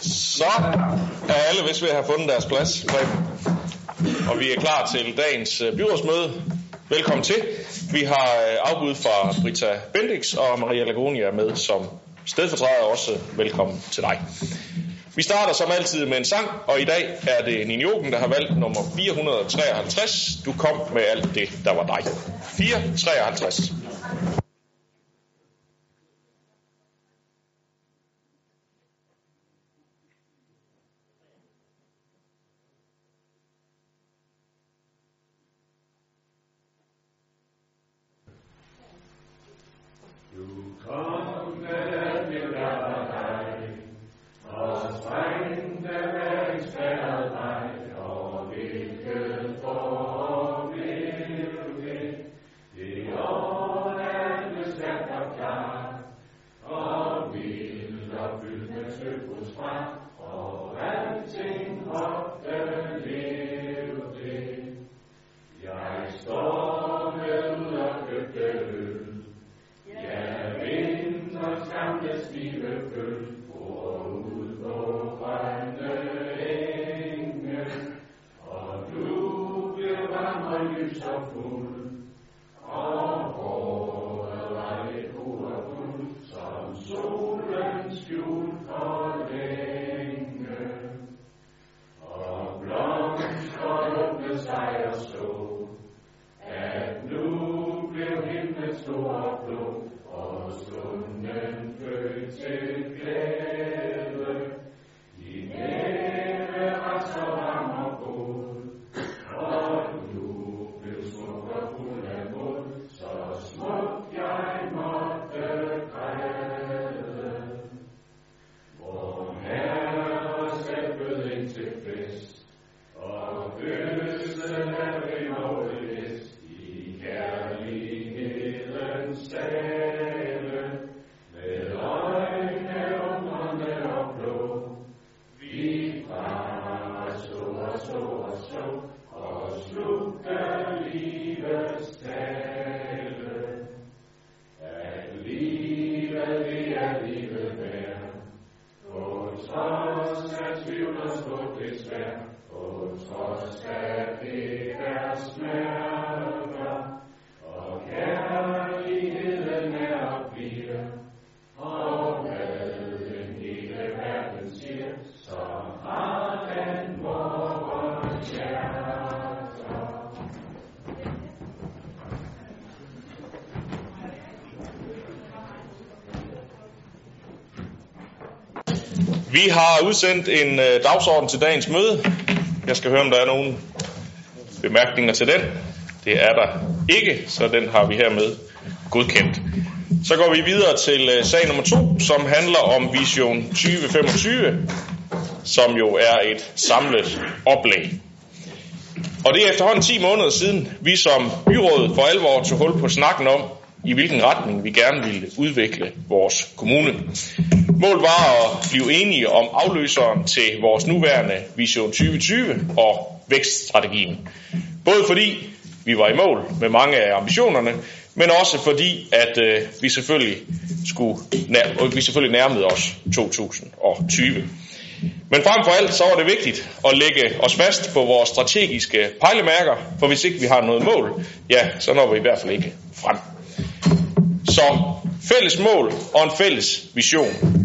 Så er alle vist ved at have fundet deres plads, og vi er klar til dagens øh, byrådsmøde. Velkommen til. Vi har øh, afbud fra Brita Bendix og Maria Lagonia med som stedfortræder også. Velkommen til dig. Vi starter som altid med en sang, og i dag er det Nini Jogen, der har valgt nummer 453. Du kom med alt det, der var dig. 453. os på det svær, trods at det er smert. Vi har udsendt en øh, dagsorden til dagens møde. Jeg skal høre, om der er nogle bemærkninger til den. Det er der ikke, så den har vi hermed godkendt. Så går vi videre til øh, sag nummer to, som handler om Vision 2025, som jo er et samlet oplæg. Og det er efterhånden 10 måneder siden, vi som byråd for alvor tog hul på snakken om, i hvilken retning vi gerne ville udvikle vores kommune. Målet var at blive enige om afløseren til vores nuværende Vision 2020 og vækststrategien. Både fordi vi var i mål med mange af ambitionerne, men også fordi, at øh, vi, selvfølgelig skulle, nær, øh, vi selvfølgelig nærmede os 2020. Men frem for alt så var det vigtigt at lægge os fast på vores strategiske pejlemærker, for hvis ikke vi har noget mål, ja, så når vi i hvert fald ikke frem. Så fælles mål og en fælles vision.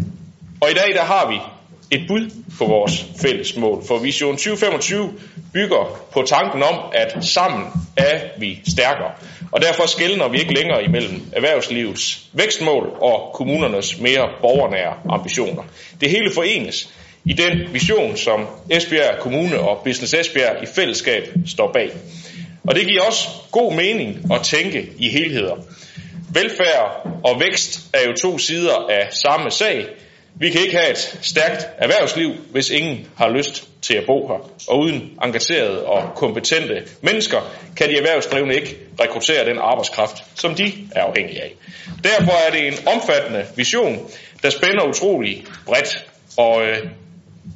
Og i dag der har vi et bud på vores fælles mål, for Vision 2025 bygger på tanken om, at sammen er vi stærkere. Og derfor skældner vi ikke længere imellem erhvervslivets vækstmål og kommunernes mere borgernære ambitioner. Det hele forenes i den vision, som Esbjerg Kommune og Business Esbjerg i fællesskab står bag. Og det giver også god mening at tænke i helheder. Velfærd og vækst er jo to sider af samme sag. Vi kan ikke have et stærkt erhvervsliv, hvis ingen har lyst til at bo her. Og uden engagerede og kompetente mennesker kan de erhvervsdrivende ikke rekruttere den arbejdskraft, som de er afhængige af. Derfor er det en omfattende vision, der spænder utrolig bredt. Og øh,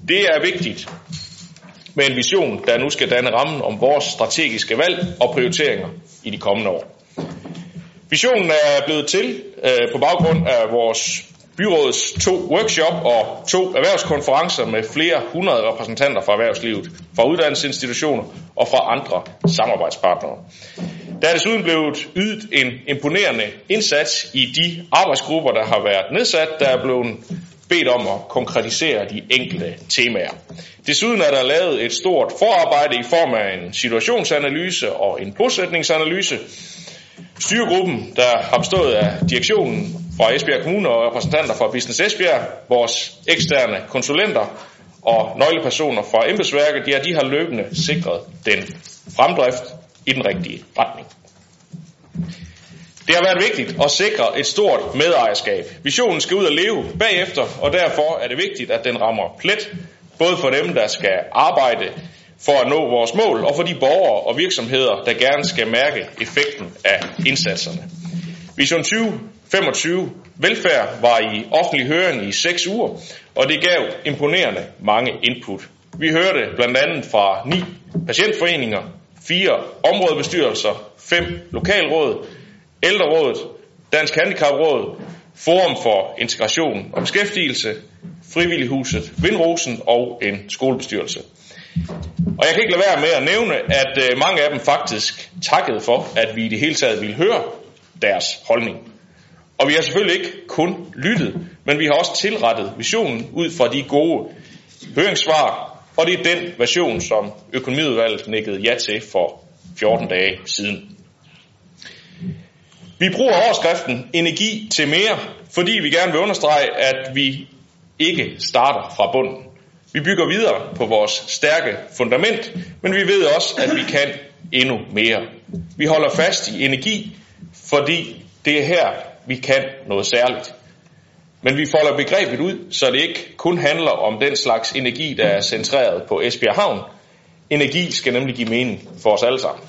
det er vigtigt. med en vision, der nu skal danne rammen om vores strategiske valg og prioriteringer i de kommende år. Visionen er blevet til øh, på baggrund af vores byrådets to workshop og to erhvervskonferencer med flere hundrede repræsentanter fra erhvervslivet, fra uddannelsesinstitutioner og fra andre samarbejdspartnere. Der er desuden blevet ydet en imponerende indsats i de arbejdsgrupper, der har været nedsat, der er blevet bedt om at konkretisere de enkelte temaer. Desuden er der lavet et stort forarbejde i form af en situationsanalyse og en bosætningsanalyse. Styregruppen, der har bestået af direktionen fra Esbjerg Kommune og repræsentanter fra Business Esbjerg, vores eksterne konsulenter og nøglepersoner fra embedsværket, ja, de har løbende sikret den fremdrift i den rigtige retning. Det har været vigtigt at sikre et stort medejerskab. Visionen skal ud og leve bagefter, og derfor er det vigtigt, at den rammer plet, både for dem, der skal arbejde for at nå vores mål, og for de borgere og virksomheder, der gerne skal mærke effekten af indsatserne. Vision 2025 velfærd var i offentlig høring i seks uger, og det gav imponerende mange input. Vi hørte blandt andet fra ni patientforeninger, fire områdebestyrelser, fem lokalråd, ældrerådet, Dansk Handicapråd, Forum for Integration og Beskæftigelse, Frivillighuset Vindrosen og en skolebestyrelse. Og jeg kan ikke lade være med at nævne, at øh, mange af dem faktisk takkede for, at vi i det hele taget ville høre deres holdning. Og vi har selvfølgelig ikke kun lyttet, men vi har også tilrettet visionen ud fra de gode høringssvar, og det er den version, som økonomiudvalget nikkede ja til for 14 dage siden. Vi bruger overskriften energi til mere, fordi vi gerne vil understrege, at vi ikke starter fra bunden. Vi bygger videre på vores stærke fundament, men vi ved også, at vi kan endnu mere. Vi holder fast i energi, fordi det er her, vi kan noget særligt. Men vi folder begrebet ud, så det ikke kun handler om den slags energi, der er centreret på Esbjerg Havn. Energi skal nemlig give mening for os alle sammen.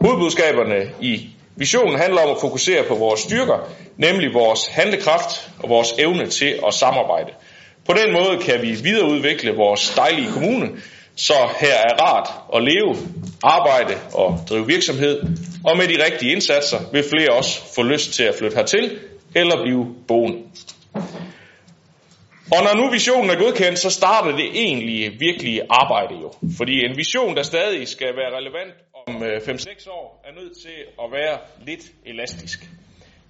Hovedbudskaberne i visionen handler om at fokusere på vores styrker, nemlig vores handlekraft og vores evne til at samarbejde. På den måde kan vi videreudvikle vores dejlige kommune, så her er rart at leve, arbejde og drive virksomhed, og med de rigtige indsatser vil flere også få lyst til at flytte hertil eller blive boende. Og når nu visionen er godkendt, så starter det egentlige, virkelige arbejde jo. Fordi en vision, der stadig skal være relevant om øh, 5-6 år, er nødt til at være lidt elastisk.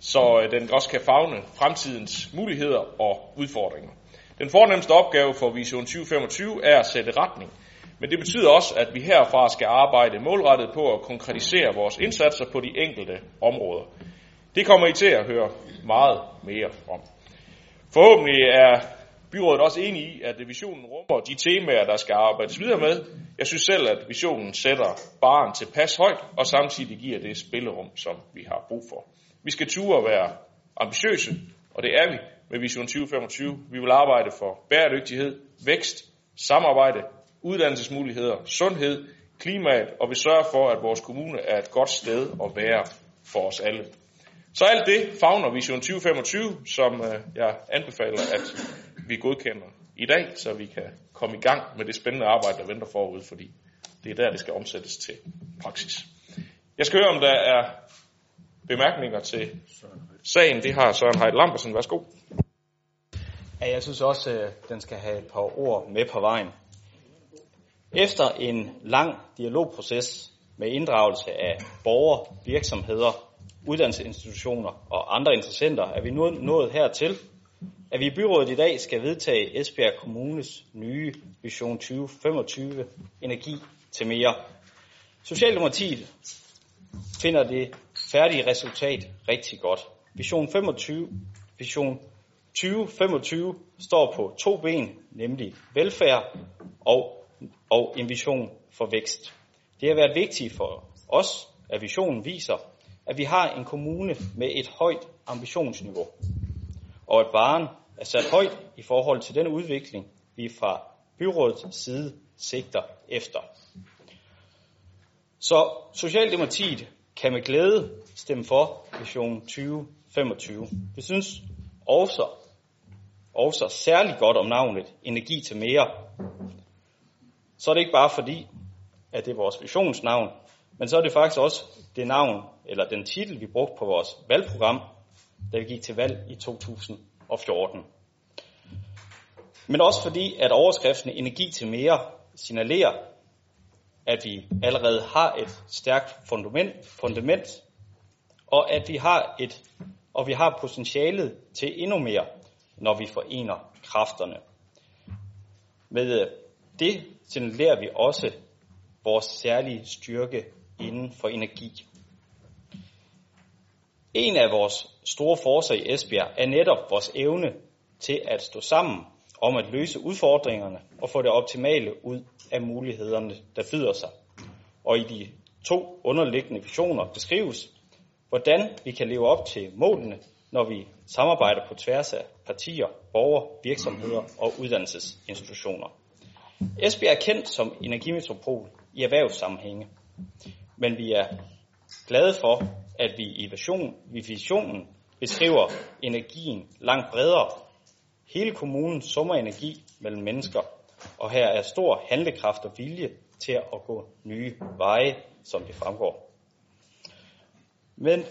Så øh, den også kan fagne fremtidens muligheder og udfordringer. Den fornemmeste opgave for Vision 2025 er at sætte retning. Men det betyder også, at vi herfra skal arbejde målrettet på at konkretisere vores indsatser på de enkelte områder. Det kommer I til at høre meget mere om. Forhåbentlig er byrådet også enig i, at visionen rummer de temaer, der skal arbejdes videre med. Jeg synes selv, at visionen sætter baren til pas højt, og samtidig giver det spillerum, som vi har brug for. Vi skal ture at være ambitiøse, og det er vi med Vision 2025. Vi vil arbejde for bæredygtighed, vækst, samarbejde, uddannelsesmuligheder, sundhed, klimaet, og vi sørger for, at vores kommune er et godt sted at være for os alle. Så alt det fagner Vision 2025, som øh, jeg anbefaler, at vi godkender i dag, så vi kan komme i gang med det spændende arbejde, der venter forud, fordi det er der, det skal omsættes til praksis. Jeg skal høre, om der er bemærkninger til sagen. Det har Søren Heidt Lambersen. Værsgo. Ja, jeg synes også, øh, den skal have et par ord med på vejen. Efter en lang dialogproces med inddragelse af borgere, virksomheder, uddannelsesinstitutioner og andre interessenter, er vi nu nået hertil, at vi i byrådet i dag skal vedtage Esbjerg Kommunes nye Vision 2025 Energi til mere. Socialdemokratiet finder det færdige resultat rigtig godt. Vision 25, Vision 2025 står på to ben, nemlig velfærd og, og en vision for vækst. Det har været vigtigt for os, at visionen viser, at vi har en kommune med et højt ambitionsniveau, og at varen er sat højt i forhold til den udvikling, vi fra byrådets side sigter efter. Så Socialdemokratiet kan med glæde stemme for Vision 25. Vi synes også, også særligt godt om navnet Energi til mere. så er det ikke bare fordi, at det er vores visionsnavn, men så er det faktisk også det navn, eller den titel, vi brugte på vores valgprogram, da vi gik til valg i 2014. Men også fordi, at overskriften Energi til mere signalerer, at vi allerede har et stærkt fundament, fundament og at vi har et og vi har potentialet til endnu mere, når vi forener kræfterne. Med øh, det signalerer vi også vores særlige styrke inden for energi. En af vores store forser i Esbjerg er netop vores evne til at stå sammen om at løse udfordringerne og få det optimale ud af mulighederne, der byder sig. Og i de to underliggende visioner beskrives, hvordan vi kan leve op til målene, når vi samarbejder på tværs af partier, borgere, virksomheder og uddannelsesinstitutioner. Esbjerg er kendt som energimetropol i erhvervssammenhænge, men vi er glade for, at vi i vision, i visionen beskriver energien langt bredere. Hele kommunen summer energi mellem mennesker, og her er stor handlekraft og vilje til at gå nye veje, som det fremgår. Men,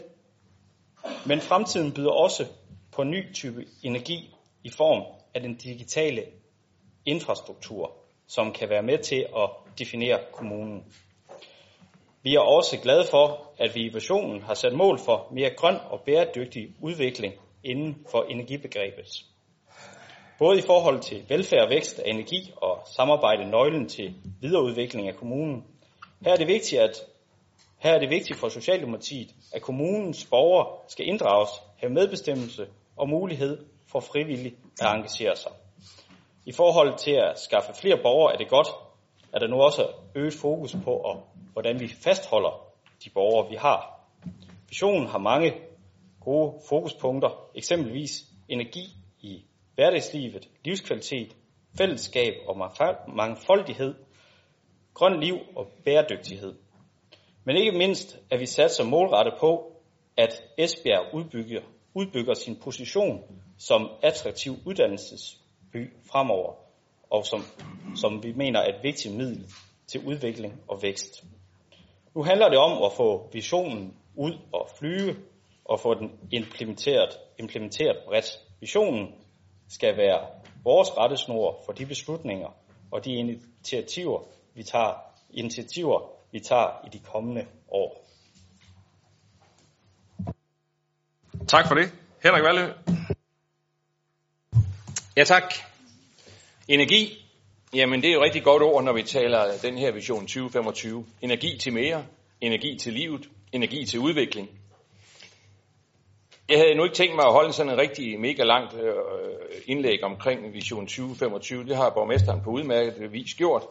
men fremtiden byder også på ny type energi i form af den digitale infrastruktur, som kan være med til at definere kommunen. Vi er også glade for, at vi i versionen har sat mål for mere grøn og bæredygtig udvikling inden for energibegrebet. Både i forhold til velfærd og vækst af energi og samarbejde nøglen til videreudvikling af kommunen. Her er det vigtigt, at her er det vigtigt for Socialdemokratiet, at kommunens borgere skal inddrages, have medbestemmelse og mulighed for frivilligt at engagere sig. I forhold til at skaffe flere borgere er det godt, at der nu også øget fokus på, hvordan vi fastholder de borgere, vi har. Visionen har mange gode fokuspunkter, eksempelvis energi i hverdagslivet, livskvalitet, fællesskab og mangfoldighed, grøn liv og bæredygtighed. Men ikke mindst at vi sat som målrettet på, at Esbjerg udbygger, udbygger sin position som attraktiv uddannelsesby fremover, og som, som vi mener er et vigtigt middel til udvikling og vækst. Nu handler det om at få visionen ud og flyve og få den implementeret, implementeret bredt. Visionen skal være vores rettesnor for de beslutninger og de initiativer, vi tager, initiativer, vi tager i de kommende år. Tak for det. Henrik Valø. Ja, tak. Energi. Jamen, det er jo rigtig godt ord, når vi taler den her vision 2025. Energi til mere, energi til livet, energi til udvikling. Jeg havde nu ikke tænkt mig at holde sådan en rigtig mega langt øh, indlæg omkring Vision 2025. Det har borgmesteren på udmærket vis gjort.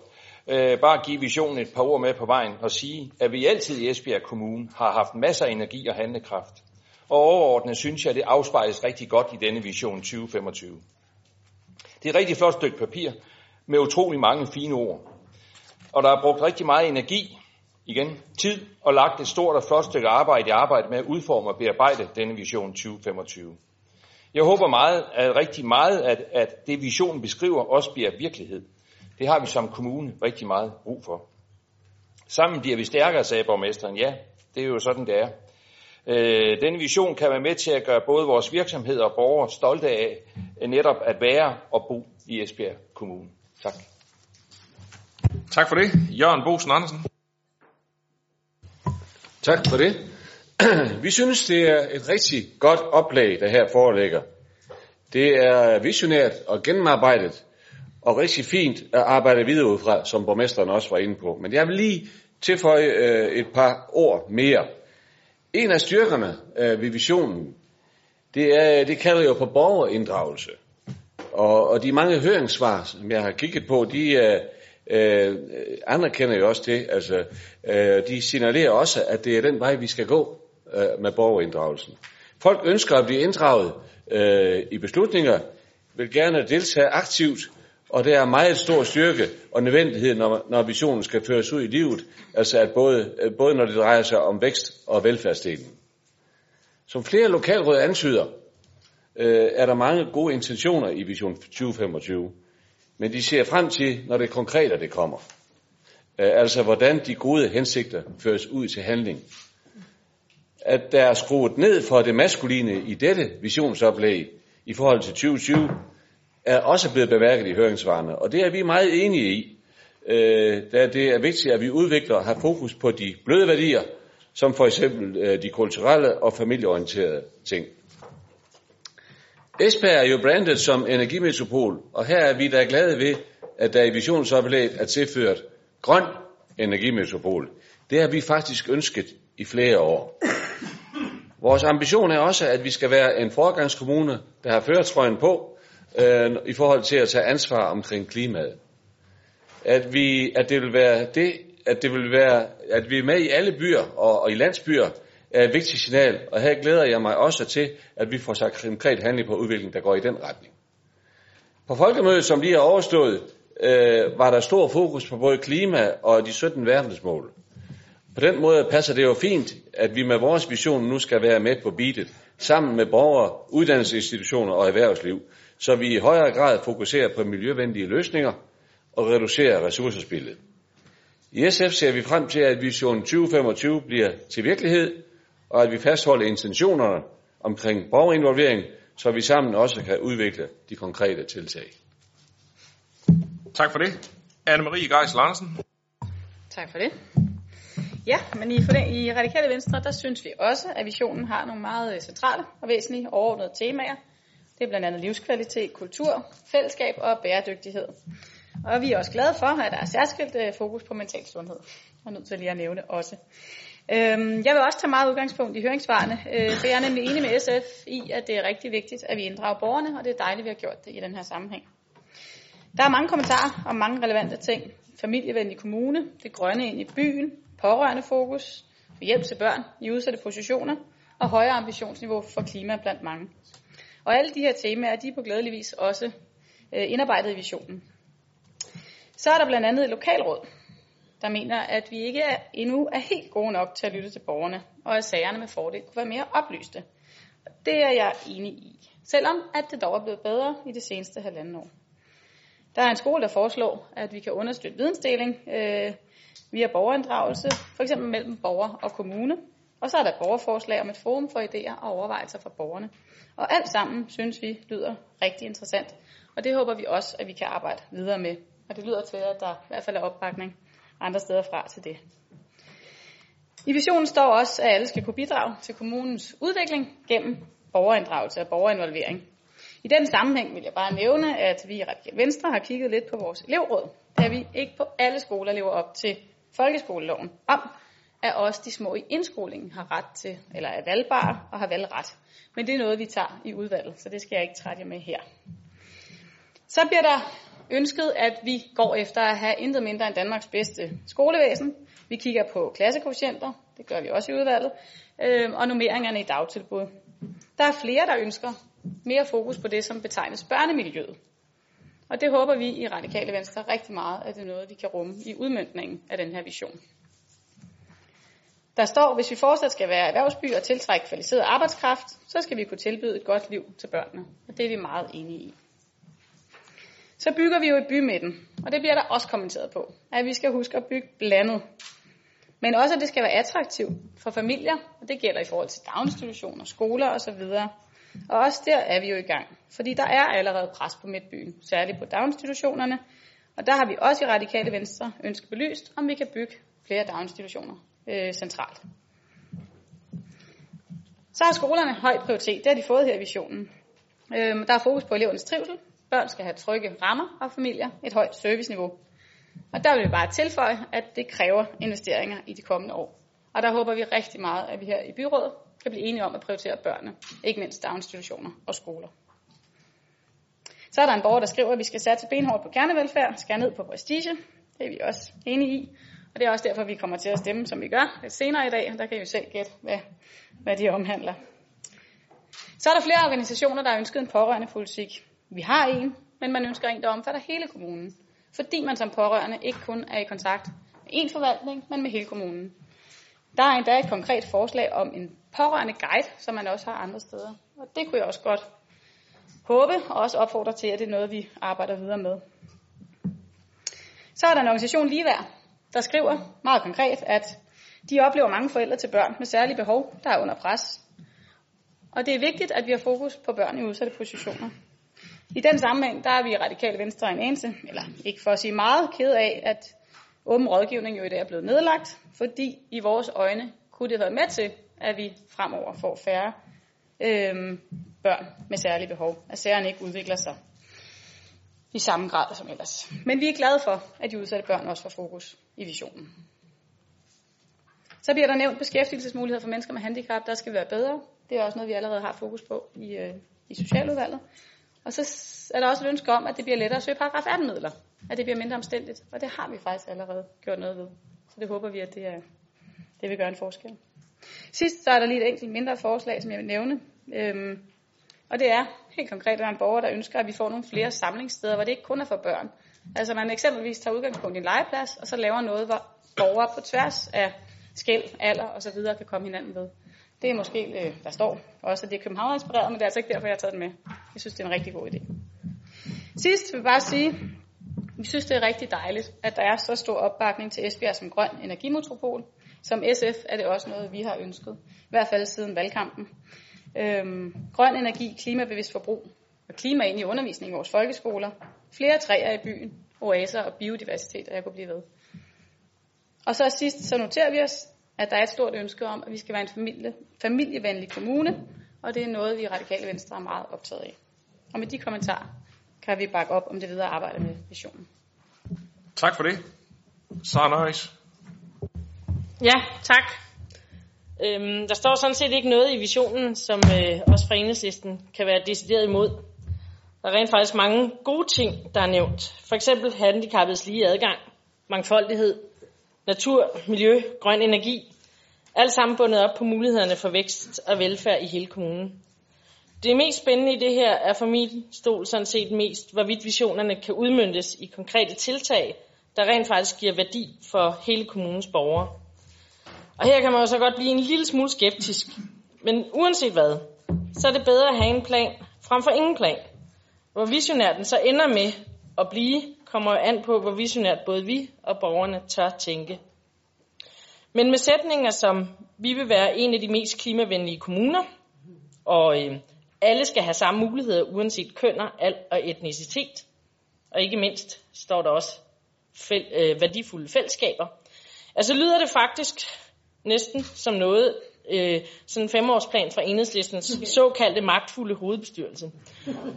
Øh, bare give visionen et par ord med på vejen og sige, at vi altid i Esbjerg Kommune har haft masser af energi og handlekraft. Og overordnet synes jeg, at det afspejles rigtig godt i denne Vision 2025. Det er et rigtig flot stykke papir med utrolig mange fine ord. Og der er brugt rigtig meget energi igen tid og lagt et stort og flot stykke arbejde i arbejde med at udforme og bearbejde denne vision 2025. Jeg håber meget, at rigtig meget, at, at det visionen beskriver også bliver virkelighed. Det har vi som kommune rigtig meget brug for. Sammen bliver vi stærkere, sagde borgmesteren. Ja, det er jo sådan, det er. Øh, denne vision kan være med til at gøre både vores virksomheder og borgere stolte af netop at være og bo i Esbjerg Kommune. Tak. Tak for det. Jørgen Bosen Andersen. Tak for det. Vi synes, det er et rigtig godt oplag, der her foreligger. Det er visionært og gennemarbejdet, og rigtig fint at arbejde videre ud fra, som borgmesteren også var inde på. Men jeg vil lige tilføje øh, et par ord mere. En af styrkerne øh, ved visionen, det, er, det kalder jo på borgerinddragelse. Og, og de mange høringssvar, som jeg har kigget på, de, øh, øh, anerkender jo også det. Altså, øh, de signalerer også, at det er den vej, vi skal gå øh, med borgerinddragelsen. Folk ønsker at blive inddraget øh, i beslutninger, vil gerne deltage aktivt, og det er meget stor styrke og nødvendighed, når, når visionen skal føres ud i livet, altså at både, øh, både når det drejer sig om vækst og velfærdsdelen. Som flere lokalråd antyder, øh, er der mange gode intentioner i Vision 2025. Men de ser frem til, når det konkrete det kommer. Øh, altså hvordan de gode hensigter føres ud til handling. At der er skruet ned for det maskuline i dette visionsoplæg i forhold til 2020, er også blevet bemærket i høringsvarene, og det er vi meget enige i, øh, da det er vigtigt, at vi udvikler og har fokus på de bløde værdier, som for eksempel øh, de kulturelle og familieorienterede ting. Esbjerg er jo brandet som energimetropol, og her er vi da glade ved, at der i visionsoplægget er tilført grøn energimetropol. Det har vi faktisk ønsket i flere år. Vores ambition er også, at vi skal være en forgangskommune, der har føretrøjen på øh, i forhold til at tage ansvar omkring klimaet. At, vi, at det vil være det, at det vil være, at vi er med i alle byer og, og i landsbyer, er et vigtigt signal, og her glæder jeg mig også til, at vi får sagt konkret handling på udviklingen, der går i den retning. På folkemødet, som lige er overstået, øh, var der stor fokus på både klima og de 17 verdensmål. På den måde passer det jo fint, at vi med vores vision nu skal være med på beatet, sammen med borgere, uddannelsesinstitutioner og erhvervsliv, så vi i højere grad fokuserer på miljøvenlige løsninger og reducerer ressourcespillet. I SF ser vi frem til, at vision 2025 bliver til virkelighed, og at vi fastholder intentionerne omkring borgerinvolvering, så vi sammen også kan udvikle de konkrete tiltag. Tak for det. Anne-Marie Geisel Andersen. Tak for det. Ja, men i, i Radikale Venstre, der synes vi også, at visionen har nogle meget øh, centrale og væsentlige overordnede temaer. Det er blandt andet livskvalitet, kultur, fællesskab og bæredygtighed. Og vi er også glade for, at der er særskilt øh, fokus på mental sundhed. Jeg er nødt til lige at nævne også. Øhm, jeg vil også tage meget udgangspunkt i høringsvarene, øh, for jeg er nemlig enig med SF i, at det er rigtig vigtigt, at vi inddrager borgerne, og det er dejligt, at vi har gjort det i den her sammenhæng. Der er mange kommentarer om mange relevante ting. Familievenlig kommune, det grønne ind i byen, pårørende fokus, hjælp til børn i udsatte positioner og højere ambitionsniveau for klima blandt mange. Og alle de her temaer, de er på glædelig vis også øh, indarbejdet i visionen. Så er der blandt andet et lokalråd, der mener, at vi ikke er, endnu er helt gode nok til at lytte til borgerne, og at sagerne med fordel kunne være mere oplyste. Og det er jeg enig i, selvom at det dog er blevet bedre i det seneste halvanden år. Der er en skole, der foreslår, at vi kan understøtte vidensdeling øh, via borgerinddragelse, f.eks. mellem borger og kommune. Og så er der et borgerforslag om et forum for idéer og overvejelser fra borgerne. Og alt sammen synes vi lyder rigtig interessant, og det håber vi også, at vi kan arbejde videre med. Og det lyder til, at der i hvert fald er opbakning andre steder fra til det. I visionen står også, at alle skal kunne bidrage til kommunens udvikling gennem borgerinddragelse og borgerinvolvering. I den sammenhæng vil jeg bare nævne, at vi i Radikale Venstre har kigget lidt på vores elevråd, da vi ikke på alle skoler lever op til folkeskoleloven om, at også de små i indskolingen har ret til, eller er valgbare og har valgret. Men det er noget, vi tager i udvalget, så det skal jeg ikke trætte jer med her. Så bliver der ønsket, at vi går efter at have intet mindre end Danmarks bedste skolevæsen. Vi kigger på klassekoefficienter, det gør vi også i udvalget, øh, og nummeringerne i dagtilbud. Der er flere, der ønsker mere fokus på det, som betegnes børnemiljøet. Og det håber vi i Radikale Venstre rigtig meget, at det er noget, vi kan rumme i udmyndningen af den her vision. Der står, hvis vi fortsat skal være erhvervsby og tiltrække kvalificeret arbejdskraft, så skal vi kunne tilbyde et godt liv til børnene. Og det er vi meget enige i. Så bygger vi jo i bymidten, og det bliver der også kommenteret på, at vi skal huske at bygge blandet. Men også, at det skal være attraktivt for familier, og det gælder i forhold til daginstitutioner, skoler osv. Og også der er vi jo i gang, fordi der er allerede pres på midtbyen, særligt på daginstitutionerne, og der har vi også i Radikale Venstre ønsket belyst, om vi kan bygge flere daginstitutioner øh, centralt. Så har skolerne høj prioritet, det har de fået her i visionen. Øh, der er fokus på elevernes trivsel, børn skal have trygge rammer og familier et højt serviceniveau. Og der vil vi bare tilføje, at det kræver investeringer i de kommende år. Og der håber vi rigtig meget, at vi her i byrådet kan blive enige om at prioritere børnene, ikke mindst daginstitutioner og skoler. Så er der en borger, der skriver, at vi skal satse benhårdt på kernevelfærd, skære ned på prestige. Det er vi også enige i. Og det er også derfor, vi kommer til at stemme, som vi gør lidt senere i dag. Der kan I jo selv gætte, hvad, hvad de omhandler. Så er der flere organisationer, der har ønsket en pårørende politik. Vi har en, men man ønsker en, der omfatter hele kommunen. Fordi man som pårørende ikke kun er i kontakt med en forvaltning, men med hele kommunen. Der er endda et konkret forslag om en pårørende guide, som man også har andre steder. Og det kunne jeg også godt håbe, og også opfordre til, at det er noget, vi arbejder videre med. Så er der en organisation Ligeværd, der skriver meget konkret, at de oplever mange forældre til børn med særlige behov, der er under pres. Og det er vigtigt, at vi har fokus på børn i udsatte positioner. I den sammenhæng, der er vi i Radikale Venstre en eneste, eller ikke for at sige meget, ked af, at åben rådgivning jo i dag er blevet nedlagt, fordi i vores øjne kunne det være med til, at vi fremover får færre øhm, børn med særlige behov, at sagerne ikke udvikler sig i samme grad som ellers. Men vi er glade for, at de udsatte børn også får fokus i visionen. Så bliver der nævnt beskæftigelsesmuligheder for mennesker med handicap, der skal være bedre. Det er også noget, vi allerede har fokus på i, øh, i Socialudvalget. Og så er der også et ønske om, at det bliver lettere at søge paragraf 18 midler. At det bliver mindre omstændigt. Og det har vi faktisk allerede gjort noget ved. Så det håber vi, at det, er, det vil gøre en forskel. Sidst så er der lige et enkelt mindre forslag, som jeg vil nævne. Øhm, og det er helt konkret, at der er en borger, der ønsker, at vi får nogle flere samlingssteder, hvor det ikke kun er for børn. Altså man eksempelvis tager udgangspunkt i en legeplads, og så laver noget, hvor borgere på tværs af skæld, alder og så videre kan komme hinanden ved. Det er måske, der står også, at det er København inspireret, men det er altså ikke derfor, jeg har taget den med. Jeg synes, det er en rigtig god idé. Sidst vil jeg bare sige, vi synes, det er rigtig dejligt, at der er så stor opbakning til Esbjerg som grøn energimetropol. Som SF er det også noget, vi har ønsket, i hvert fald siden valgkampen. Øhm, grøn energi, klimabevidst forbrug og klima ind i undervisning i vores folkeskoler, flere træer i byen, oaser og biodiversitet, og jeg kunne blive ved. Og så sidst, så noterer vi os, at der er et stort ønske om, at vi skal være en familie, familievenlig kommune, og det er noget, vi i Radikale Venstre er meget optaget af. Og med de kommentarer kan vi bakke op om det videre arbejde med visionen. Tak for det. Sara Nøjes. Ja, tak. Øhm, der står sådan set ikke noget i visionen, som øh, også fra enhedslisten kan være decideret imod. Der er rent faktisk mange gode ting, der er nævnt. For eksempel handicappedes lige adgang, mangfoldighed, natur, miljø, grøn energi. Alt sammen bundet op på mulighederne for vækst og velfærd i hele kommunen. Det mest spændende i det her er for min stol sådan set mest, hvorvidt visionerne kan udmyndtes i konkrete tiltag, der rent faktisk giver værdi for hele kommunens borgere. Og her kan man jo så godt blive en lille smule skeptisk. Men uanset hvad, så er det bedre at have en plan frem for ingen plan. Hvor visionær den så ender med at blive, kommer jo an på, hvor visionært både vi og borgerne tør tænke. Men med sætninger som, vi vil være en af de mest klimavenlige kommuner, og øh, alle skal have samme muligheder uanset kønner, alt og etnicitet, og ikke mindst står der også fæl, øh, værdifulde fællesskaber. Altså lyder det faktisk næsten som noget, øh, sådan en femårsplan fra enhedslistens såkaldte magtfulde hovedbestyrelse.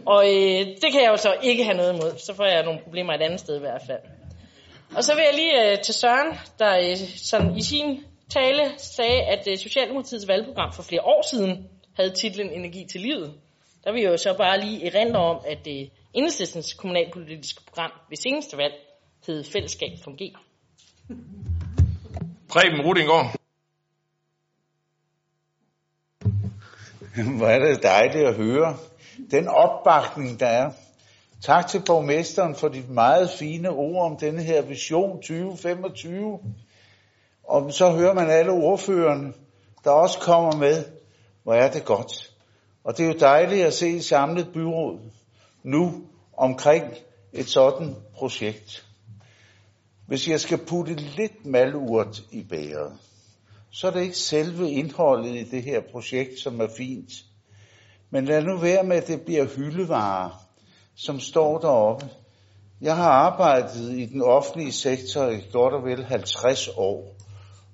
Og øh, det kan jeg jo så ikke have noget imod, så får jeg nogle problemer et andet sted i hvert fald. Og så vil jeg lige øh, til Søren, der øh, sådan i sin tale sagde, at øh, Socialdemokratiets valgprogram for flere år siden havde titlen Energi til livet. Der vil jeg jo så bare lige erindre om, at øh, enhedslistens kommunalpolitiske program ved seneste valg hed Fællesskab fungerer. Preben Rudingård. Hvor er det dejligt at høre. Den opbakning, der er. Tak til borgmesteren for de meget fine ord om denne her vision 2025. Og så hører man alle ordførerne, der også kommer med. Hvor er det godt. Og det er jo dejligt at se et samlet byråd nu omkring et sådan projekt. Hvis jeg skal putte lidt malurt i bæret, så er det ikke selve indholdet i det her projekt, som er fint. Men lad nu være med, at det bliver hyldevarer, som står deroppe. Jeg har arbejdet i den offentlige sektor i godt og vel 50 år.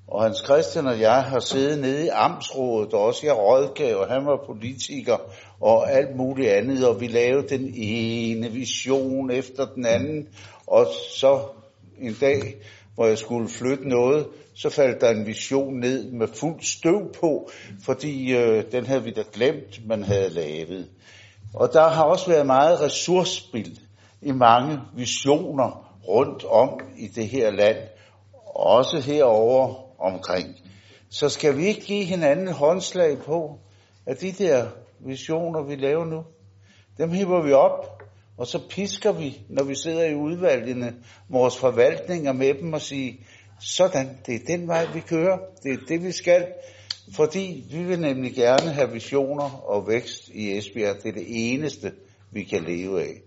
Og Hans Christian og jeg har siddet nede i Amtsrådet, og også jeg rådgav, og han var politiker, og alt muligt andet, og vi lavede den ene vision efter den anden, og så en dag, hvor jeg skulle flytte noget, så faldt der en vision ned med fuld støv på, fordi øh, den havde vi da glemt, man havde lavet. Og der har også været meget ressourcespild i mange visioner rundt om i det her land, også herover omkring. Så skal vi ikke give hinanden håndslag på, at de der visioner, vi laver nu, dem hiver vi op, og så pisker vi, når vi sidder i udvalgene, vores forvaltninger med dem og siger, sådan, det er den vej, vi kører, det er det, vi skal, fordi vi vil nemlig gerne have visioner og vækst i Esbjerg. Det er det eneste, vi kan leve af.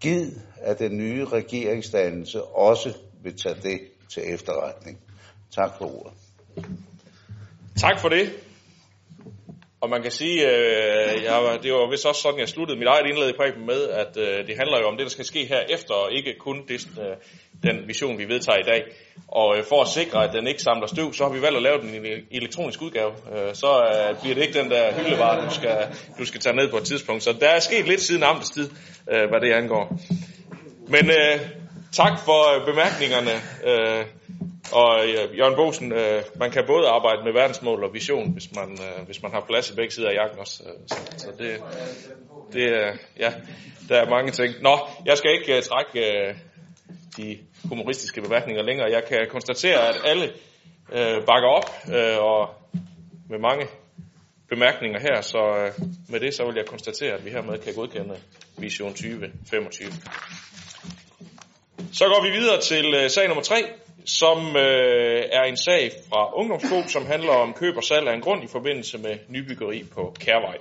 Gid, at den nye regeringsdannelse også vil tage det til efterretning. Tak for ordet. Tak for det. Og man kan sige, øh, jeg, det var vist også sådan, jeg sluttede mit eget indlæg i præben med, at øh, det handler jo om det, der skal ske her efter, og ikke kun det, øh, den vision, vi vedtager i dag. Og øh, for at sikre, at den ikke samler støv, så har vi valgt at lave den i elektronisk udgave. Øh, så øh, bliver det ikke den der hyldevare, du skal, du skal tage ned på et tidspunkt. Så der er sket lidt siden amtets tid, øh, hvad det angår. Men øh, tak for øh, bemærkningerne. Øh, og øh, Jørgen Bosen, øh, man kan både arbejde med verdensmål og vision, hvis man, øh, hvis man har plads i begge sider af jakken også. Øh, så, så det, det øh, ja, der er mange ting. Nå, jeg skal ikke øh, trække øh, de humoristiske bemærkninger længere. Jeg kan konstatere, at alle øh, bakker op, øh, og med mange bemærkninger her, så øh, med det så vil jeg konstatere, at vi hermed kan godkende Vision 2025. Så går vi videre til øh, sag nummer 3, som øh, er en sag fra Ungdomsgruppe, som handler om køb og salg af en grund i forbindelse med nybyggeri på Kærvej.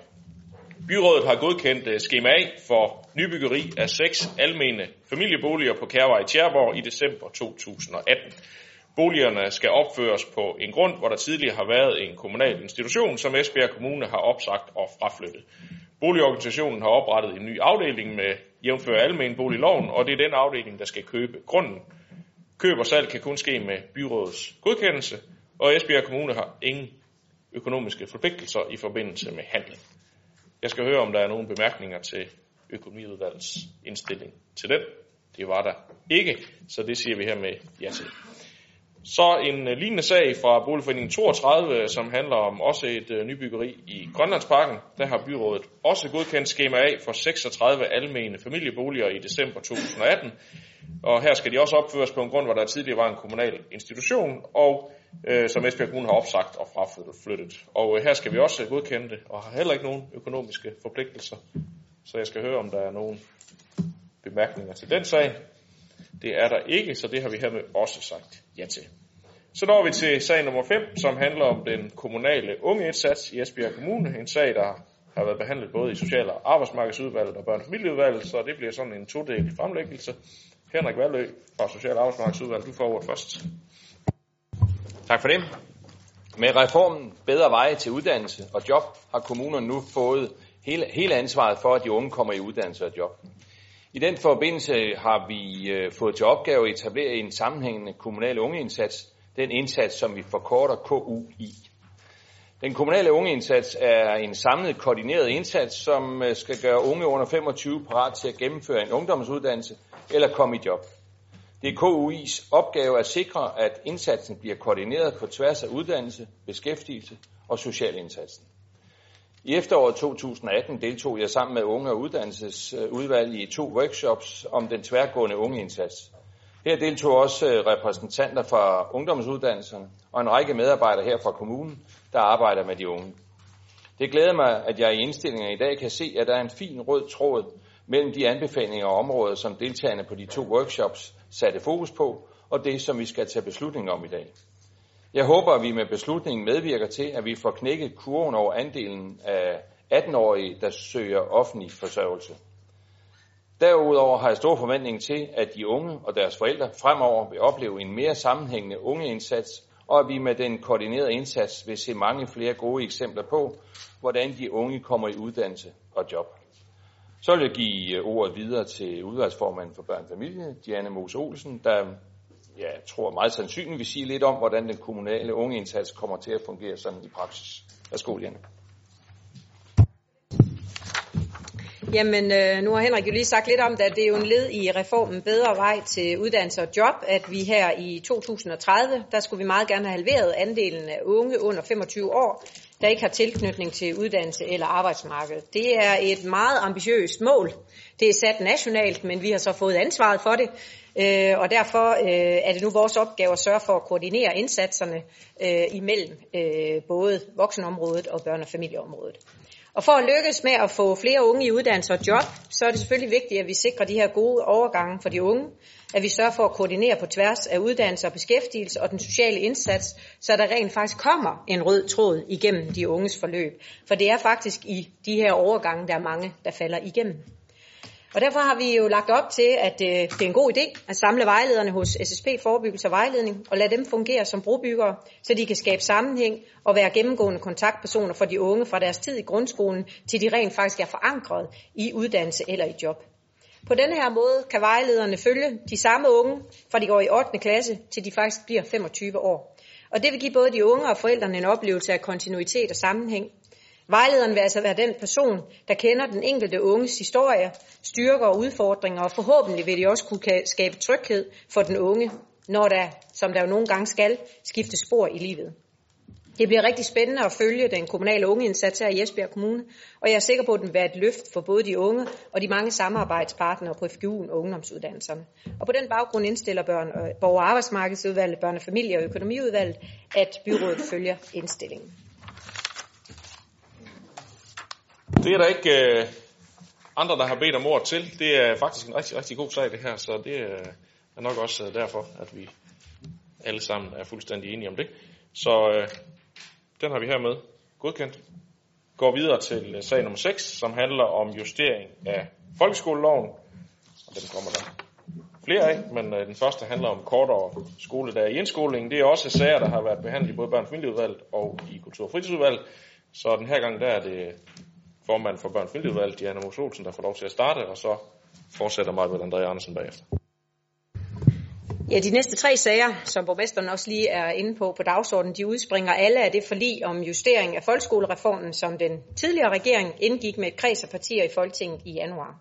Byrådet har godkendt øh, skema A for nybyggeri af seks almene familieboliger på Kærvej i Tjerborg i december 2018. Boligerne skal opføres på en grund, hvor der tidligere har været en kommunal institution, som Esbjerg Kommune har opsagt og fraflyttet. Boligorganisationen har oprettet en ny afdeling med jævnfør almen boligloven, og det er den afdeling, der skal købe grunden. Køb og salg kan kun ske med byrådets godkendelse, og Esbjerg Kommune har ingen økonomiske forpligtelser i forbindelse med handling. Jeg skal høre, om der er nogle bemærkninger til økonomiudvalgets indstilling til den. Det var der ikke, så det siger vi her med ja til. Så en øh, lignende sag fra Boligforeningen 32, øh, som handler om også et øh, nybyggeri i Grønlandsparken. Der har byrådet også godkendt skema A for 36 almene familieboliger i december 2018. Og her skal de også opføres på en grund, hvor der tidligere var en kommunal institution, og øh, som Esbjerg Kommune har opsagt og fraflyttet. Og øh, her skal vi også godkende det, og har heller ikke nogen økonomiske forpligtelser. Så jeg skal høre, om der er nogen bemærkninger til den sag. Det er der ikke, så det har vi hermed også sagt ja til. Så når vi til sag nummer 5, som handler om den kommunale ungeindsats i Esbjerg Kommune. En sag, der har været behandlet både i Social- og Arbejdsmarkedsudvalget og Børne- og Familieudvalget, så det bliver sådan en todel fremlæggelse. Henrik Valø fra Social- og Arbejdsmarkedsudvalget, du får ordet først. Tak for det. Med reformen Bedre Veje til Uddannelse og Job har kommunerne nu fået hele, hele ansvaret for, at de unge kommer i uddannelse og job. I den forbindelse har vi øh, fået til opgave at etablere en sammenhængende kommunal ungeindsats, den indsats, som vi forkorter KUI. Den kommunale ungeindsats er en samlet koordineret indsats, som øh, skal gøre unge under 25 parat til at gennemføre en ungdomsuddannelse eller komme i job. Det er KUI's opgave at sikre, at indsatsen bliver koordineret på tværs af uddannelse, beskæftigelse og social indsatsen. I efteråret 2018 deltog jeg sammen med unge og uddannelsesudvalg i to workshops om den tværgående ungeindsats. Her deltog også øh, repræsentanter fra ungdomsuddannelserne og en række medarbejdere her fra kommunen, der arbejder med de unge. Det glæder mig, at jeg i indstillingen i dag kan se, at der er en fin rød tråd mellem de anbefalinger og områder, som deltagerne på de to workshops satte fokus på, og det, som vi skal tage beslutning om i dag. Jeg håber, at vi med beslutningen medvirker til, at vi får knækket kurven over andelen af 18-årige, der søger offentlig forsørgelse. Derudover har jeg stor forventning til, at de unge og deres forældre fremover vil opleve en mere sammenhængende ungeindsats, og at vi med den koordinerede indsats vil se mange flere gode eksempler på, hvordan de unge kommer i uddannelse og job. Så vil jeg give ordet videre til udvalgsformanden for børn og familie, Diana Mose Olsen, der jeg tror meget sandsynligt vil sige lidt om, hvordan den kommunale ungeindsats kommer til at fungere sådan i praksis. Værsgo, Diana. Jamen, øh, nu har Henrik jo lige sagt lidt om det, at det er jo en led i reformen Bedre Vej til Uddannelse og Job, at vi her i 2030, der skulle vi meget gerne have halveret andelen af unge under 25 år, der ikke har tilknytning til uddannelse eller arbejdsmarked. Det er et meget ambitiøst mål. Det er sat nationalt, men vi har så fået ansvaret for det, øh, og derfor øh, er det nu vores opgave at sørge for at koordinere indsatserne øh, imellem øh, både voksenområdet og børne- og familieområdet. Og for at lykkes med at få flere unge i uddannelse og job, så er det selvfølgelig vigtigt, at vi sikrer de her gode overgange for de unge, at vi sørger for at koordinere på tværs af uddannelse og beskæftigelse og den sociale indsats, så der rent faktisk kommer en rød tråd igennem de unges forløb. For det er faktisk i de her overgange, der er mange, der falder igennem. Og derfor har vi jo lagt op til, at øh, det er en god idé at samle vejlederne hos SSP Forebyggelse og Vejledning og lade dem fungere som brobyggere, så de kan skabe sammenhæng og være gennemgående kontaktpersoner for de unge fra deres tid i grundskolen, til de rent faktisk er forankret i uddannelse eller i job. På denne her måde kan vejlederne følge de samme unge, fra de går i 8. klasse, til de faktisk bliver 25 år. Og det vil give både de unge og forældrene en oplevelse af kontinuitet og sammenhæng, Vejlederen vil altså være den person, der kender den enkelte unges historie, styrker og udfordringer, og forhåbentlig vil de også kunne skabe tryghed for den unge, når der, som der jo nogle gange skal, skifte spor i livet. Det bliver rigtig spændende at følge den kommunale ungeindsats her i Esbjerg Kommune, og jeg er sikker på, at den vil være et løft for både de unge og de mange samarbejdspartnere på FGU'en og ungdomsuddannelserne. Og på den baggrund indstiller børn, borger- og arbejdsmarkedsudvalget, børne-, familie- og økonomiudvalget, at byrådet følger indstillingen. Det er der ikke øh, andre, der har bedt om ord til. Det er faktisk en rigtig, rigtig god sag, det her, så det øh, er nok også øh, derfor, at vi alle sammen er fuldstændig enige om det. Så øh, den har vi hermed godkendt. Går videre til øh, sag nummer 6, som handler om justering af folkeskoleloven. Og den kommer der flere af, men øh, den første handler om kortere skoledag i indskolingen. Det er også sager, der har været behandlet i både børn- og familieudvalget og i kultur- og fritidsudvalget. Så den her gang der er det formand for børn- og Diana Mos Olsen, der får lov til at starte, og så fortsætter mig med André Andersen bagefter. Ja, de næste tre sager, som borgmesteren også lige er inde på på dagsordenen, de udspringer alle af det forlig om justering af folkeskolereformen, som den tidligere regering indgik med et kreds af partier i Folketinget i januar.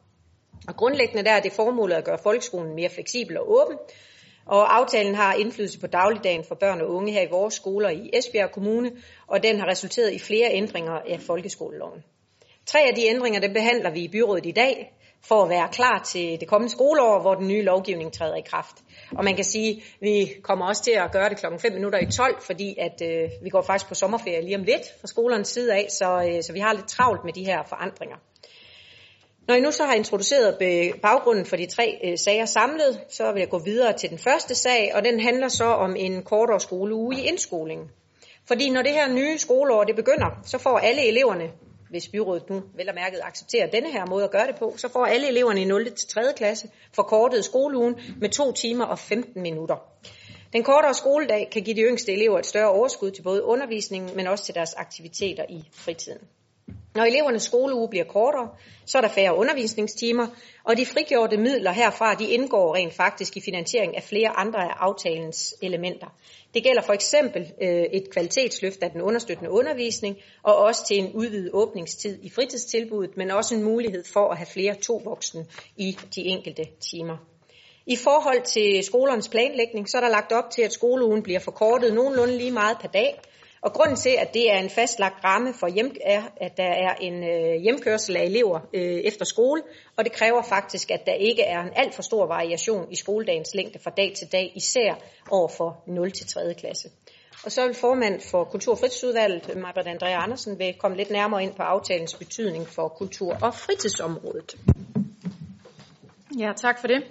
Og grundlæggende der er det formålet at gøre folkeskolen mere fleksibel og åben, og aftalen har indflydelse på dagligdagen for børn og unge her i vores skoler i Esbjerg Kommune, og den har resulteret i flere ændringer af folkeskoleloven. Tre af de ændringer, det behandler vi i byrådet i dag, for at være klar til det kommende skoleår, hvor den nye lovgivning træder i kraft. Og man kan sige, at vi kommer også til at gøre det klokken 5 minutter i 12, fordi at, øh, vi går faktisk på sommerferie lige om lidt fra skolernes side af, så, øh, så vi har lidt travlt med de her forandringer. Når jeg nu så har introduceret baggrunden for de tre øh, sager samlet, så vil jeg gå videre til den første sag, og den handler så om en kortere skoleuge i indskolingen. Fordi når det her nye skoleår det begynder, så får alle eleverne hvis byrådet nu vel og mærket accepterer denne her måde at gøre det på, så får alle eleverne i 0. til 3. klasse forkortet skoleugen med 2 timer og 15 minutter. Den kortere skoledag kan give de yngste elever et større overskud til både undervisningen, men også til deres aktiviteter i fritiden. Når elevernes skoleuge bliver kortere, så er der færre undervisningstimer, og de frigjorte midler herfra, de indgår rent faktisk i finansiering af flere andre af aftalens elementer. Det gælder for eksempel øh, et kvalitetsløft af den understøttende undervisning, og også til en udvidet åbningstid i fritidstilbuddet, men også en mulighed for at have flere to voksne i de enkelte timer. I forhold til skolernes planlægning, så er der lagt op til, at skoleugen bliver forkortet nogenlunde lige meget per dag, og grunden til, at det er en fastlagt ramme for hjem, er, at der er en øh, hjemkørsel af elever øh, efter skole, og det kræver faktisk, at der ikke er en alt for stor variation i skoledagens længde fra dag til dag, især over for 0 til 3. klasse. Og så vil formand for Kultur- og fritidsudvalget, Marbert Andrea Andersen, vil komme lidt nærmere ind på aftalens betydning for kultur- og fritidsområdet. Ja, tak for det.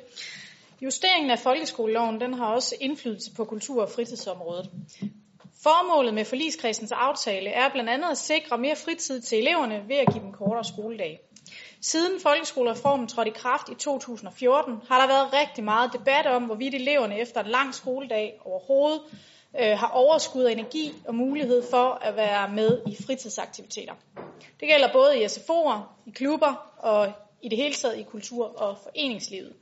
Justeringen af folkeskoleloven den har også indflydelse på kultur- og fritidsområdet. Formålet med forligskredsens aftale er blandt andet at sikre mere fritid til eleverne ved at give dem kortere skoledag. Siden folkeskolereformen trådte i kraft i 2014, har der været rigtig meget debat om, hvorvidt eleverne efter en lang skoledag overhovedet øh, har overskud af energi og mulighed for at være med i fritidsaktiviteter. Det gælder både i SFO'er, i klubber og i det hele taget i kultur- og foreningslivet.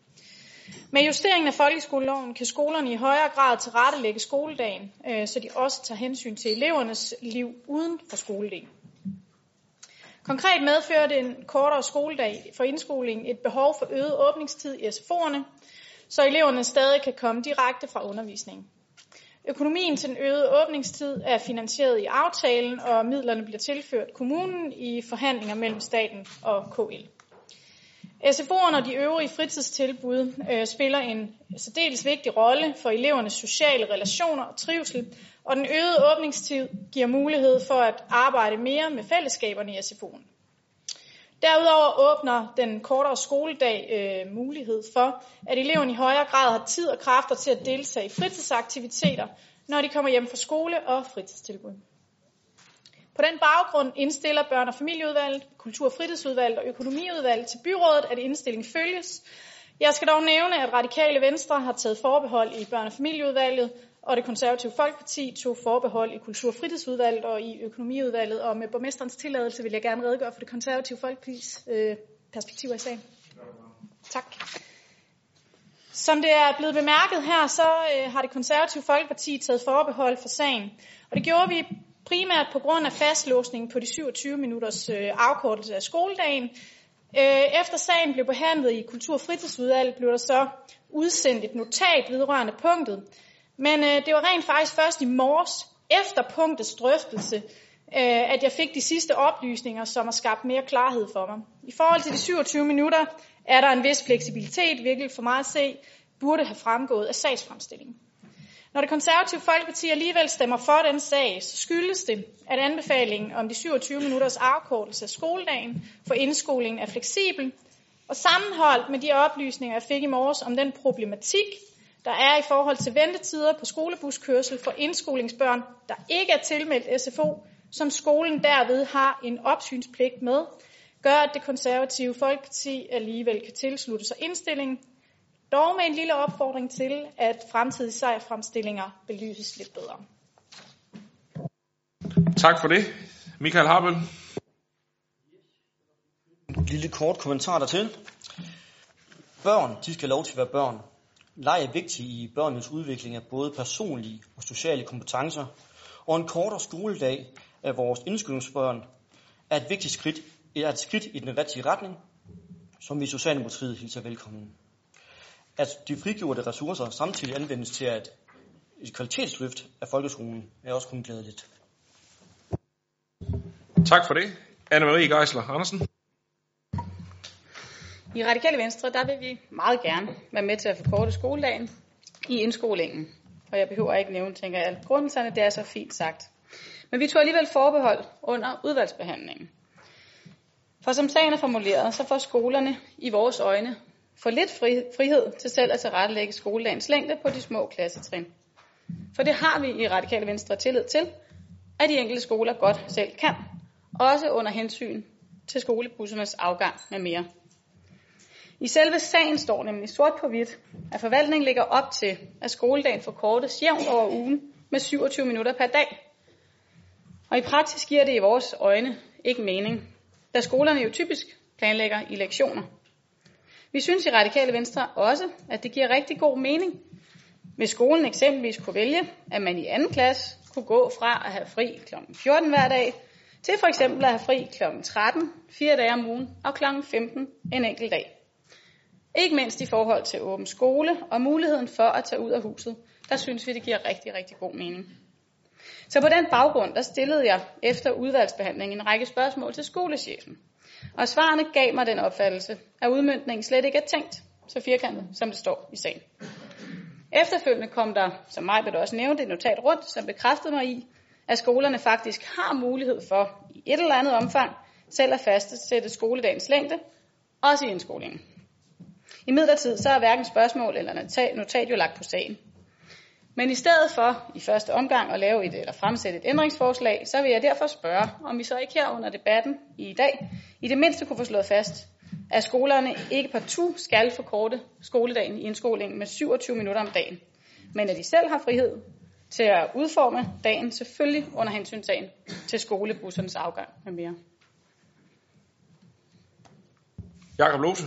Med justeringen af folkeskoleloven kan skolerne i højere grad tilrettelægge skoledagen, øh, så de også tager hensyn til elevernes liv uden for skoledagen. Konkret medfører den kortere skoledag for indskolingen et behov for øget åbningstid i SFO'erne, så eleverne stadig kan komme direkte fra undervisningen. Økonomien til den øgede åbningstid er finansieret i aftalen, og midlerne bliver tilført kommunen i forhandlinger mellem staten og KL. SFO'erne og de øvrige fritidstilbud øh, spiller en særdeles vigtig rolle for elevernes sociale relationer og trivsel, og den øgede åbningstid giver mulighed for at arbejde mere med fællesskaberne i SFO'en. Derudover åbner den kortere skoledag øh, mulighed for, at eleverne i højere grad har tid og kræfter til at deltage i fritidsaktiviteter, når de kommer hjem fra skole og fritidstilbud. På den baggrund indstiller Børne- og familieudvalget, kultur- og fritidsudvalget og økonomiudvalget til byrådet, at indstillingen følges. Jeg skal dog nævne, at radikale venstre har taget forbehold i Børne- og familieudvalget, og det konservative Folkeparti tog forbehold i kultur- og fritidsudvalget og i økonomiudvalget. Og med borgmesterens tilladelse vil jeg gerne redegøre for det konservative Folkepartis øh, perspektiver i sagen. Tak. Som det er blevet bemærket her, så øh, har det konservative Folkeparti taget forbehold for sagen. Og det gjorde vi primært på grund af fastlåsningen på de 27 minutters øh, afkortelse af skoledagen. Øh, efter sagen blev behandlet i Kultur- og Fritidsudvalget, blev der så udsendt et notat vedrørende punktet. Men øh, det var rent faktisk først i morges, efter punktets drøftelse, øh, at jeg fik de sidste oplysninger, som har skabt mere klarhed for mig. I forhold til de 27 minutter er der en vis fleksibilitet, virkelig for mig at se, burde have fremgået af sagsfremstillingen. Når det konservative Folkeparti alligevel stemmer for den sag, så skyldes det, at anbefalingen om de 27 minutters afkortelse af skoledagen for indskolingen er fleksibel, og sammenholdt med de oplysninger, jeg fik i morges om den problematik, der er i forhold til ventetider på skolebuskørsel for indskolingsbørn, der ikke er tilmeldt SFO, som skolen derved har en opsynspligt med, gør, at det konservative Folkeparti alligevel kan tilslutte sig indstillingen, dog med en lille opfordring til, at fremtidige sejrfremstillinger belyses lidt bedre. Tak for det. Michael Harbel. En lille kort kommentar dertil. Børn, de skal have lov til at være børn. Leg er vigtig i børnenes udvikling af både personlige og sociale kompetencer, og en kortere skoledag af vores indskolingsbørn er et vigtigt skridt, er et skridt i den rigtige retning, som vi i Socialdemokratiet hilser velkommen. At de frigjorte ressourcer samtidig anvendes til at et kvalitetsløft af folkeskolen er også kun glædeligt. Tak for det. Anne-Marie Geisler Andersen. I Radikale Venstre, der vil vi meget gerne være med til at forkorte skoledagen i indskolingen. Og jeg behøver ikke nævne, tænker jeg, grundserne, det er så fint sagt. Men vi tog alligevel forbehold under udvalgsbehandlingen. For som sagen er formuleret, så får skolerne i vores øjne for lidt frihed til selv at tilrettelægge skoledagens længde på de små klassetrin. For det har vi i Radikale Venstre tillid til, at de enkelte skoler godt selv kan, også under hensyn til skolebussernes afgang med mere. I selve sagen står nemlig sort på hvidt, at forvaltningen ligger op til, at skoledagen forkortes jævnt over ugen med 27 minutter per dag. Og i praksis giver det i vores øjne ikke mening, da skolerne jo typisk planlægger i lektioner. Vi synes i Radikale Venstre også, at det giver rigtig god mening, hvis skolen eksempelvis kunne vælge, at man i anden klasse kunne gå fra at have fri kl. 14 hver dag, til for eksempel at have fri kl. 13 fire dage om ugen og kl. 15 en enkelt dag. Ikke mindst i forhold til åben skole og muligheden for at tage ud af huset, der synes vi, det giver rigtig, rigtig god mening. Så på den baggrund, der stillede jeg efter udvalgsbehandlingen en række spørgsmål til skolechefen. Og svarene gav mig den opfattelse, at udmyndningen slet ikke er tænkt så firkantet, som det står i sagen. Efterfølgende kom der, som mig også nævnte, et notat rundt, som bekræftede mig i, at skolerne faktisk har mulighed for i et eller andet omfang selv at fastsætte skoledagens længde, også i indskolingen. I midlertid så er hverken spørgsmål eller notat, notat jo lagt på sagen. Men i stedet for i første omgang at lave et eller fremsætte et ændringsforslag, så vil jeg derfor spørge, om vi så ikke her under debatten i dag, i det mindste kunne få slået fast, at skolerne ikke partout skal forkorte skoledagen i indskolingen med 27 minutter om dagen, men at de selv har frihed til at udforme dagen, selvfølgelig under hensyntagen til skolebussernes afgang med mere. Jakob Lose.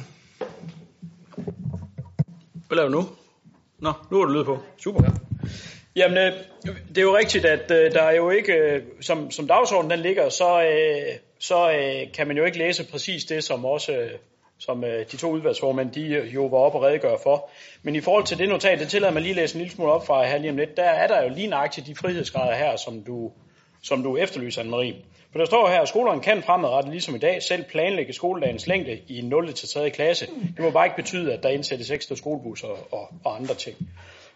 Hvad laver du nu? Nå, nu er du lyd på. Super. Ja. Jamen, øh, det er jo rigtigt, at øh, der er jo ikke, øh, som, som dagsordenen den ligger, så, øh, så øh, kan man jo ikke læse præcis det, som også øh, som øh, de to udvalgsformænd, de øh, jo var oppe og redegøre for. Men i forhold til det notat, det tillader mig lige at læse en lille smule op fra her lige om lidt, der er der jo lige nøjagtigt de frihedsgrader her, som du, som du efterlyser, Anne-Marie. For der står her, at skolerne kan fremadrettet, ligesom i dag, selv planlægge skoledagens længde i 0. til 3. klasse. Det må bare ikke betyde, at der indsættes ekstra skolebusser og, og andre ting.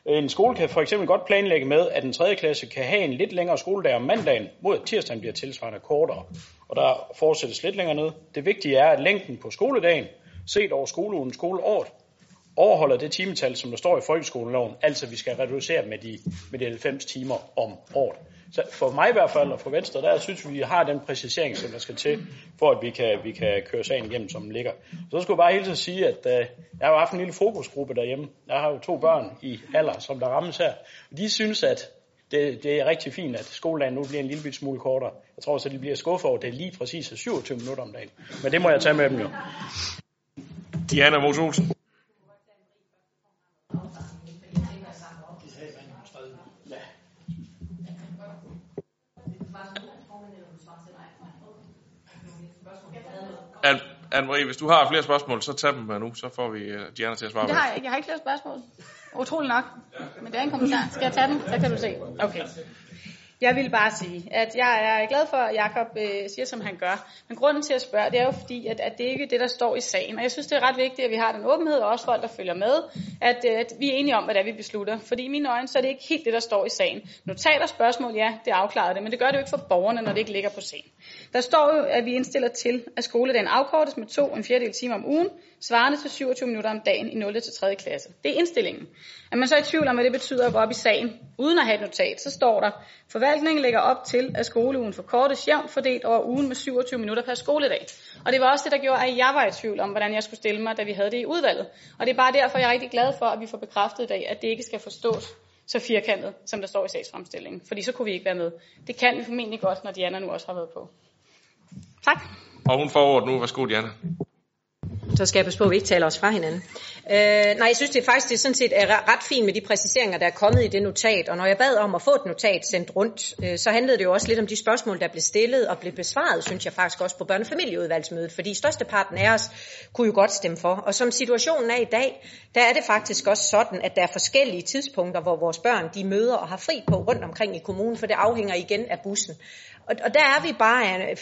Øh, en skole kan for eksempel godt planlægge med, at en 3. klasse kan have en lidt længere skoledag om mandagen, mod at tirsdagen bliver tilsvarende kortere. Og der fortsættes lidt længere ned. Det vigtige er, at længden på skoledagen, set over skoleugen skoleåret, overholder det timetal, som der står i folkeskoleloven. Altså, vi skal reducere med de, med de 90 timer om året. Så for mig i hvert fald, og for Venstre, der synes vi, vi har den præcisering, som der skal til, for at vi kan, vi kan køre sagen igennem, som den ligger. Så skulle jeg bare hele tiden sige, at uh, jeg har haft en lille fokusgruppe derhjemme. Jeg har jo to børn i alder, som der rammes her. De synes, at det, det er rigtig fint, at skoledagen nu bliver en lille smule kortere. Jeg tror så, de bliver skuffet over, at det er lige præcis 27 minutter om dagen. Men det må jeg tage med dem jo. Diana Mos Olsen. Anne- Anne-Marie, hvis du har flere spørgsmål, så tag dem med nu, så får vi øh, Diana til at svare Det på har jeg. Jeg har ikke flere spørgsmål. Utrolig nok. Men det er en kommentar. Skal jeg tage den? Så kan du se. Okay. Jeg vil bare sige, at jeg er glad for, at Jacob øh, siger, som han gør. Men grunden til at spørge, det er jo fordi, at, at det ikke er det, der står i sagen. Og jeg synes, det er ret vigtigt, at vi har den åbenhed, og også folk, der følger med, at, øh, at vi er enige om, hvad det er, vi beslutter. Fordi i mine øjne, så er det ikke helt det, der står i sagen. Notater, spørgsmål, ja, det afklarer det, men det gør det jo ikke for borgerne, når det ikke ligger på sagen. Der står jo, at vi indstiller til, at skoledagen afkortes med to en fjerdedel time om ugen, svarende til 27 minutter om dagen i 0. til 3. klasse. Det er indstillingen. Er man så i tvivl om, hvad det betyder at gå op i sagen, uden at have et notat, så står der, forvaltningen lægger op til, at skoleugen forkortes jævnt fordelt over ugen med 27 minutter per skoledag. Og det var også det, der gjorde, at jeg var i tvivl om, hvordan jeg skulle stille mig, da vi havde det i udvalget. Og det er bare derfor, jeg er rigtig glad for, at vi får bekræftet i dag, at det ikke skal forstås så firkantet, som der står i sagsfremstillingen. Fordi så kunne vi ikke være med. Det kan vi formentlig godt, når Diana nu også har været på. Tak. Og hun får ordet nu. Værsgo, Diana. Så skal jeg passe på, at vi ikke taler os fra hinanden. Øh, nej, jeg synes det er faktisk det er sådan set er ret fint med de præciseringer, der er kommet i det notat. Og når jeg bad om at få et notat sendt rundt, øh, så handlede det jo også lidt om de spørgsmål, der blev stillet og blev besvaret, synes jeg faktisk også på børne- og familieudvalgsmødet. Fordi størsteparten af os kunne jo godt stemme for. Og som situationen er i dag, der er det faktisk også sådan, at der er forskellige tidspunkter, hvor vores børn de møder og har fri på rundt omkring i kommunen, for det afhænger igen af bussen. Og, og der er vi bare af,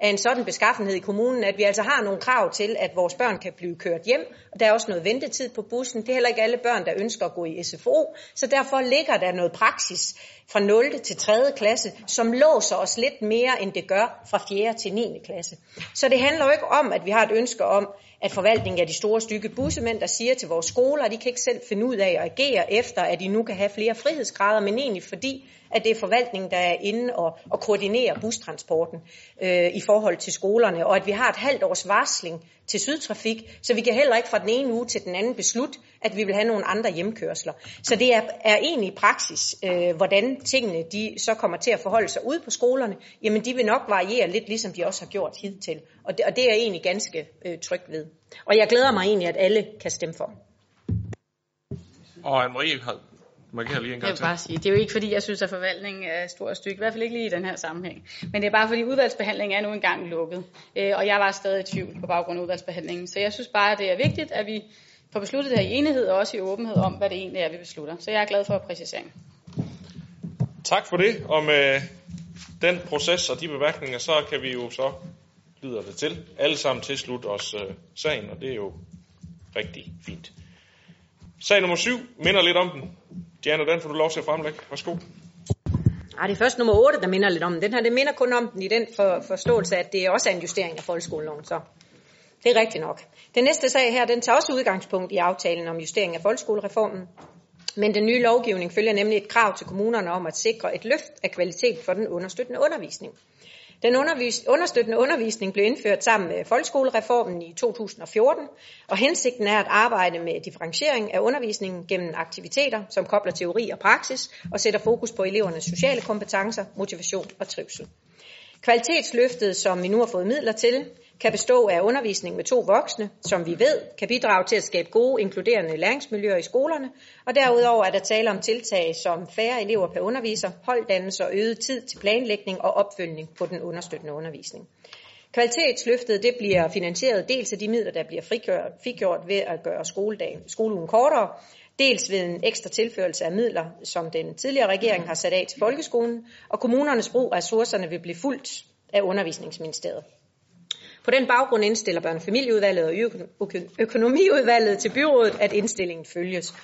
af en sådan beskaffenhed i kommunen, at vi altså har nogle krav til, at vores børn kan blive kørt hjem. Og der er også noget ventetid på bussen. Det er heller ikke alle børn, der ønsker at gå i SFO. Så derfor ligger der noget praksis fra 0. til 3. klasse, som låser os lidt mere, end det gør fra 4. til 9. klasse. Så det handler jo ikke om, at vi har et ønske om, at forvaltningen er de store stykke bussemænd, der siger til vores skoler, at de kan ikke selv finde ud af at agere efter, at de nu kan have flere frihedsgrader, men egentlig fordi, at det er forvaltningen, der er inde og, og koordinerer bustransporten øh, i forhold til skolerne, og at vi har et halvt års varsling til Sydtrafik, så vi kan heller ikke fra den ene uge til den anden beslutte, at vi vil have nogle andre hjemkørsler. Så det er, er egentlig praksis, øh, hvordan tingene de så kommer til at forholde sig ude på skolerne, jamen de vil nok variere lidt, ligesom de også har gjort hidtil. Og det, og det er jeg egentlig ganske øh, tryg ved. Og jeg glæder mig egentlig, at alle kan stemme for. Og Anne-Marie har markeret lige en Jeg gang vil til. bare sige, det er jo ikke fordi, jeg synes, at forvaltningen er stor og stykke, i hvert fald ikke lige i den her sammenhæng. Men det er bare fordi, udvalgsbehandlingen er nu engang lukket. Øh, Og jeg var stadig i tvivl på baggrund af udvalgsbehandlingen. Så jeg synes bare, at det er vigtigt, at vi får besluttet det her i enighed og også i åbenhed om, hvad det egentlig er, vi beslutter. Så jeg er glad for præciseringen. Tak for det, og med den proces og de bemærkninger, så kan vi jo så, lyder det til, alle sammen tilslutte os øh, sagen, og det er jo rigtig fint. Sag nummer syv minder lidt om den. Diana, den får du lov til at fremlægge. Værsgo. Ej, det er først nummer 8, der minder lidt om den. Den her, det minder kun om den i den for, forståelse, at det også er en justering af folkeskoleloven. Så det er rigtigt nok. Den næste sag her, den tager også udgangspunkt i aftalen om justering af folkeskolereformen. Men den nye lovgivning følger nemlig et krav til kommunerne om at sikre et løft af kvalitet for den understøttende undervisning. Den undervis- understøttende undervisning blev indført sammen med folkeskolereformen i 2014, og hensigten er at arbejde med differentiering af undervisningen gennem aktiviteter, som kobler teori og praksis og sætter fokus på elevernes sociale kompetencer, motivation og trivsel. Kvalitetsløftet, som vi nu har fået midler til, kan bestå af undervisning med to voksne, som vi ved kan bidrage til at skabe gode, inkluderende læringsmiljøer i skolerne, og derudover er der tale om tiltag som færre elever per underviser, holddannelse og øget tid til planlægning og opfølgning på den understøttende undervisning. Kvalitetsløftet det bliver finansieret dels af de midler, der bliver frigjort, frigjort ved at gøre skoledagen, skoleugen kortere, dels ved en ekstra tilførelse af midler, som den tidligere regering har sat af til folkeskolen, og kommunernes brug af ressourcerne vil blive fuldt af undervisningsministeriet. På den baggrund indstiller børnefamilieudvalget og økonomiudvalget til byrådet, at indstillingen følges.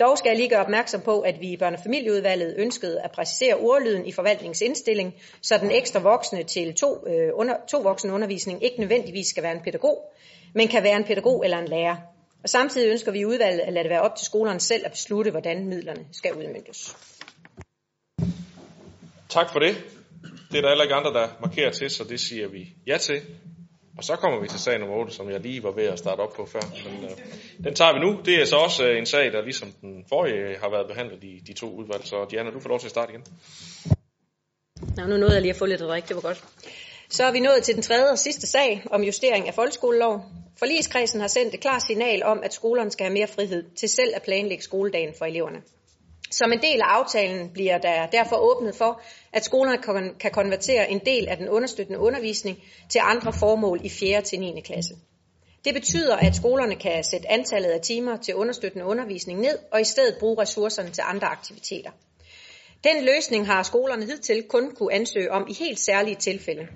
Dog skal jeg lige gøre opmærksom på, at vi i børnefamilieudvalget ønskede at præcisere ordlyden i forvaltningens indstilling, så den ekstra voksne til to, øh, under, to voksne undervisning ikke nødvendigvis skal være en pædagog, men kan være en pædagog eller en lærer. Og samtidig ønsker vi i udvalget at lade det være op til skolerne selv at beslutte, hvordan midlerne skal udmyndtes. Tak for det. Det er der heller ikke andre, der markerer til, så det siger vi ja til. Og så kommer vi til sag nummer 8, som jeg lige var ved at starte op på før. Men øh, den tager vi nu. Det er så også øh, en sag, der ligesom den forrige har været behandlet i de to udvalg. Så Diana, du får lov til at starte igen. Nå, nu nåede jeg lige at få lidt drik. det var godt. Så er vi nået til den tredje og sidste sag om justering af folkeskoleloven. Forligskredsen har sendt et klart signal om, at skolerne skal have mere frihed til selv at planlægge skoledagen for eleverne. Som en del af aftalen bliver der derfor åbnet for, at skolerne kan konvertere en del af den understøttende undervisning til andre formål i 4. til 9. klasse. Det betyder, at skolerne kan sætte antallet af timer til understøttende undervisning ned og i stedet bruge ressourcerne til andre aktiviteter. Den løsning har skolerne hidtil kun kunne ansøge om i helt særlige tilfælde.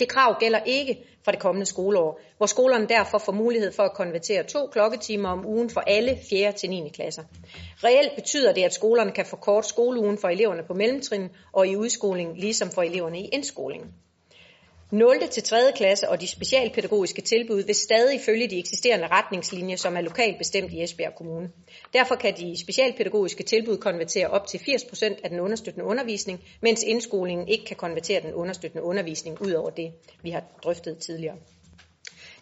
Det krav gælder ikke for det kommende skoleår, hvor skolerne derfor får mulighed for at konvertere to klokketimer om ugen for alle 4. til 9. klasser. Reelt betyder det, at skolerne kan forkorte skoleugen for eleverne på mellemtrin og i udskoling, ligesom for eleverne i indskolingen. 0. til 3. klasse og de specialpædagogiske tilbud vil stadig følge de eksisterende retningslinjer, som er lokalt bestemt i Esbjerg Kommune. Derfor kan de specialpædagogiske tilbud konvertere op til 80% af den understøttende undervisning, mens indskolingen ikke kan konvertere den understøttende undervisning ud over det, vi har drøftet tidligere.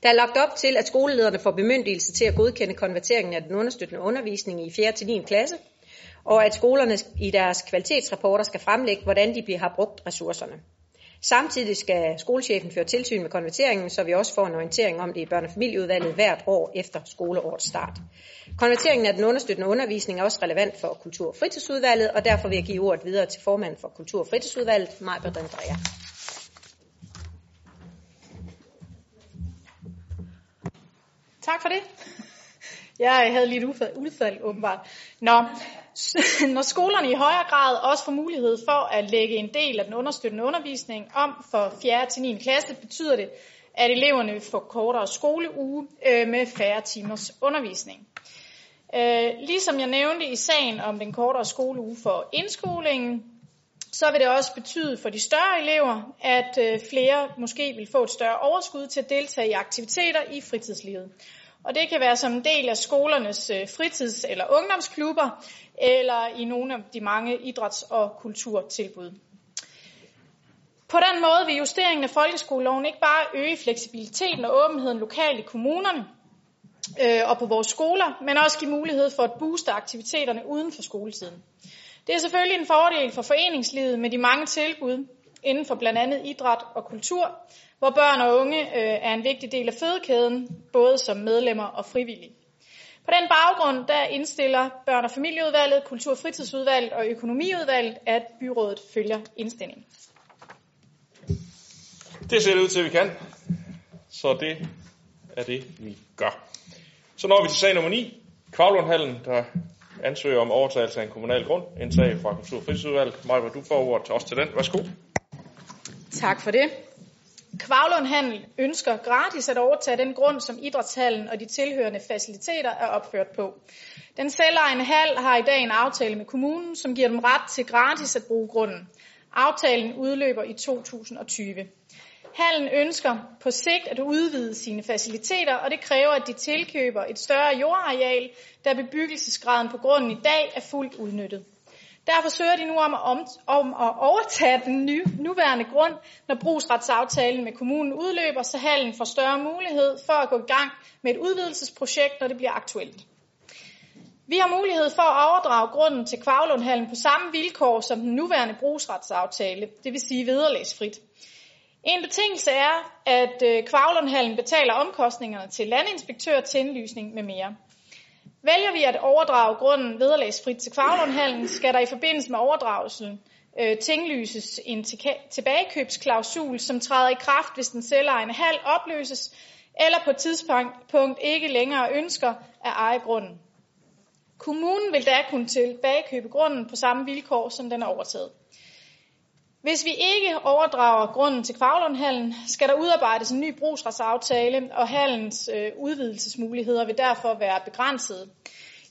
Der er lagt op til, at skolelederne får bemyndigelse til at godkende konverteringen af den understøttende undervisning i 4. til 9. klasse, og at skolerne i deres kvalitetsrapporter skal fremlægge, hvordan de har brugt ressourcerne. Samtidig skal skolechefen føre tilsyn med konverteringen, så vi også får en orientering om det i børne- og familieudvalget hvert år efter skoleårets start. Konverteringen af den understøttende undervisning er også relevant for kultur- og fritidsudvalget, og derfor vil jeg give ordet videre til formanden for kultur- og fritidsudvalget, Majbert Andrea. Tak for det. Jeg havde lige et udfald, åbenbart. Nå, når skolerne i højere grad også får mulighed for at lægge en del af den understøttende undervisning om for 4. til 9. klasse, betyder det, at eleverne får kortere skoleuge øh, med færre timers undervisning. Øh, ligesom jeg nævnte i sagen om den kortere skoleuge for indskolingen, så vil det også betyde for de større elever, at øh, flere måske vil få et større overskud til at deltage i aktiviteter i fritidslivet. Og det kan være som en del af skolernes øh, fritids- eller ungdomsklubber, eller i nogle af de mange idræts- og kulturtilbud. På den måde vil justeringen af folkeskoleloven ikke bare øge fleksibiliteten og åbenheden lokalt i kommunerne øh, og på vores skoler, men også give mulighed for at booste aktiviteterne uden for skoletiden. Det er selvfølgelig en fordel for foreningslivet med de mange tilbud inden for blandt andet idræt og kultur, hvor børn og unge øh, er en vigtig del af fødekæden, både som medlemmer og frivillige. På den baggrund der indstiller børn- og familieudvalget, kultur- og fritidsudvalget og økonomiudvalget, at byrådet følger indstillingen. Det ser det ud til, at vi kan. Så det er det, vi gør. Så når vi til sag nummer 9. Kvavlundhallen, der ansøger om overtagelse af en kommunal grund. En sag fra Kultur- og Fritidsudvalget. Maja, du får ordet til os til den. Værsgo. Tak for det. Kvavlund Handel ønsker gratis at overtage den grund, som idrætshallen og de tilhørende faciliteter er opført på. Den selvejende hal har i dag en aftale med kommunen, som giver dem ret til gratis at bruge grunden. Aftalen udløber i 2020. Hallen ønsker på sigt at udvide sine faciliteter, og det kræver, at de tilkøber et større jordareal, da bebyggelsesgraden på grunden i dag er fuldt udnyttet. Derfor søger de nu om at, om, om at overtage den nye, nuværende grund, når brugsretsaftalen med kommunen udløber, så hallen får større mulighed for at gå i gang med et udvidelsesprojekt, når det bliver aktuelt. Vi har mulighed for at overdrage grunden til Kvavlundhallen på samme vilkår som den nuværende brugsretsaftale, det vil sige vederlagsfrit. En betingelse er, at øh, Kvavlundhallen betaler omkostningerne til landinspektør, tændlysning med mere. Vælger vi at overdrage grunden vederlagsfrit til Kvarlundhallen, skal der i forbindelse med overdragelsen øh, tinglyses en tilbagekøbsklausul, som træder i kraft, hvis den selvejende hal opløses, eller på et tidspunkt ikke længere ønsker at eje grunden. Kommunen vil da kunne tilbagekøbe grunden på samme vilkår, som den er overtaget. Hvis vi ikke overdrager grunden til Kvavlundhallen, skal der udarbejdes en ny brugsretsaftale, og hallens øh, udvidelsesmuligheder vil derfor være begrænsede.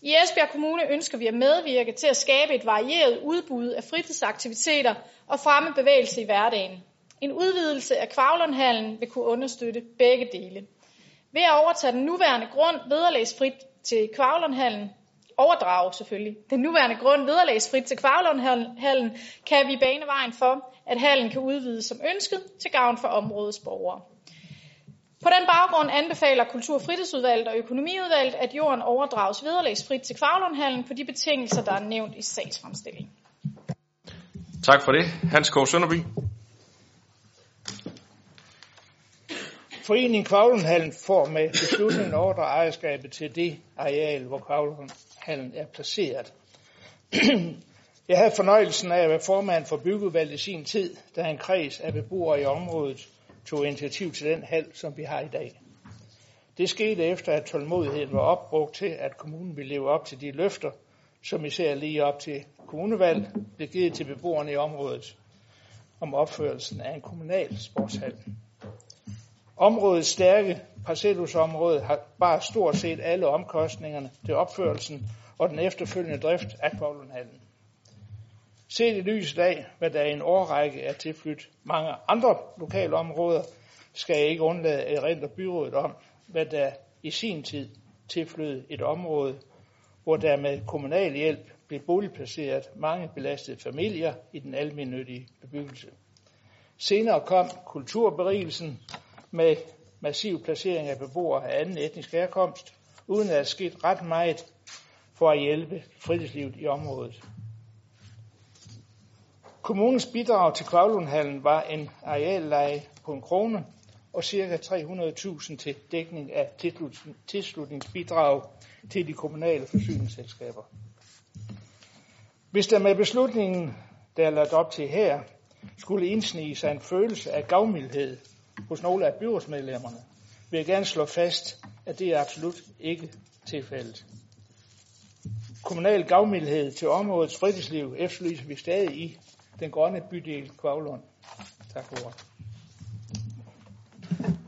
I Esbjerg Kommune ønsker vi at medvirke til at skabe et varieret udbud af fritidsaktiviteter og fremme bevægelse i hverdagen. En udvidelse af Kvavlundhallen vil kunne understøtte begge dele. Ved at overtage den nuværende grund vederlagsfrit til Kvavlundhallen overdrage selvfølgelig den nuværende grund vederlagsfrit til Kvavlundhallen, kan vi bane vejen for, at hallen kan udvides som ønsket til gavn for områdets borgere. På den baggrund anbefaler Kultur- og Fritidsudvalget og Økonomiudvalget, at jorden overdrages vederlagsfrit til Kvavlundhallen på de betingelser, der er nævnt i sagsfremstillingen. Tak for det. Hans K. Sønderby. Foreningen Kvavlundhallen får med beslutningen overdre ejerskabet til det areal, hvor Kvavlundhallen er placeret. Jeg havde fornøjelsen af at være formand for byggeudvalget i sin tid, da en kreds af beboere i området tog initiativ til den hal, som vi har i dag. Det skete efter, at tålmodigheden var opbrugt til, at kommunen ville leve op til de løfter, som især lige op til kommunevalg blev givet til beboerne i området om opførelsen af en kommunal sportshal. Områdets stærke parcelhusområde har bare stort set alle omkostningerne til opførelsen og den efterfølgende drift af Kvavlundhallen. Set i lyset af, hvad der i en årrække er tilflyttet mange andre lokale områder, skal jeg ikke undlade at erindre byrådet om, hvad der i sin tid tilflyttede et område, hvor der med kommunal hjælp blev boligplaceret mange belastede familier i den almindelige bebyggelse. Senere kom kulturberigelsen med massiv placering af beboere af anden etnisk herkomst, uden at der er sket ret meget for at hjælpe fritidslivet i området. Kommunens bidrag til Kvavlundhallen var en arealleje på en krone og ca. 300.000 til dækning af tilslutningsbidrag til de kommunale forsyningsselskaber. Hvis der med beslutningen, der er lagt op til her, skulle indsnige sig en følelse af gavmildhed hos nogle af byrådsmedlemmerne, vil jeg gerne slå fast, at det er absolut ikke tilfældet. Kommunal gavmildhed til områdets fritidsliv efterlyser vi stadig i den grønne bydel Kvavlund. Tak for ordet.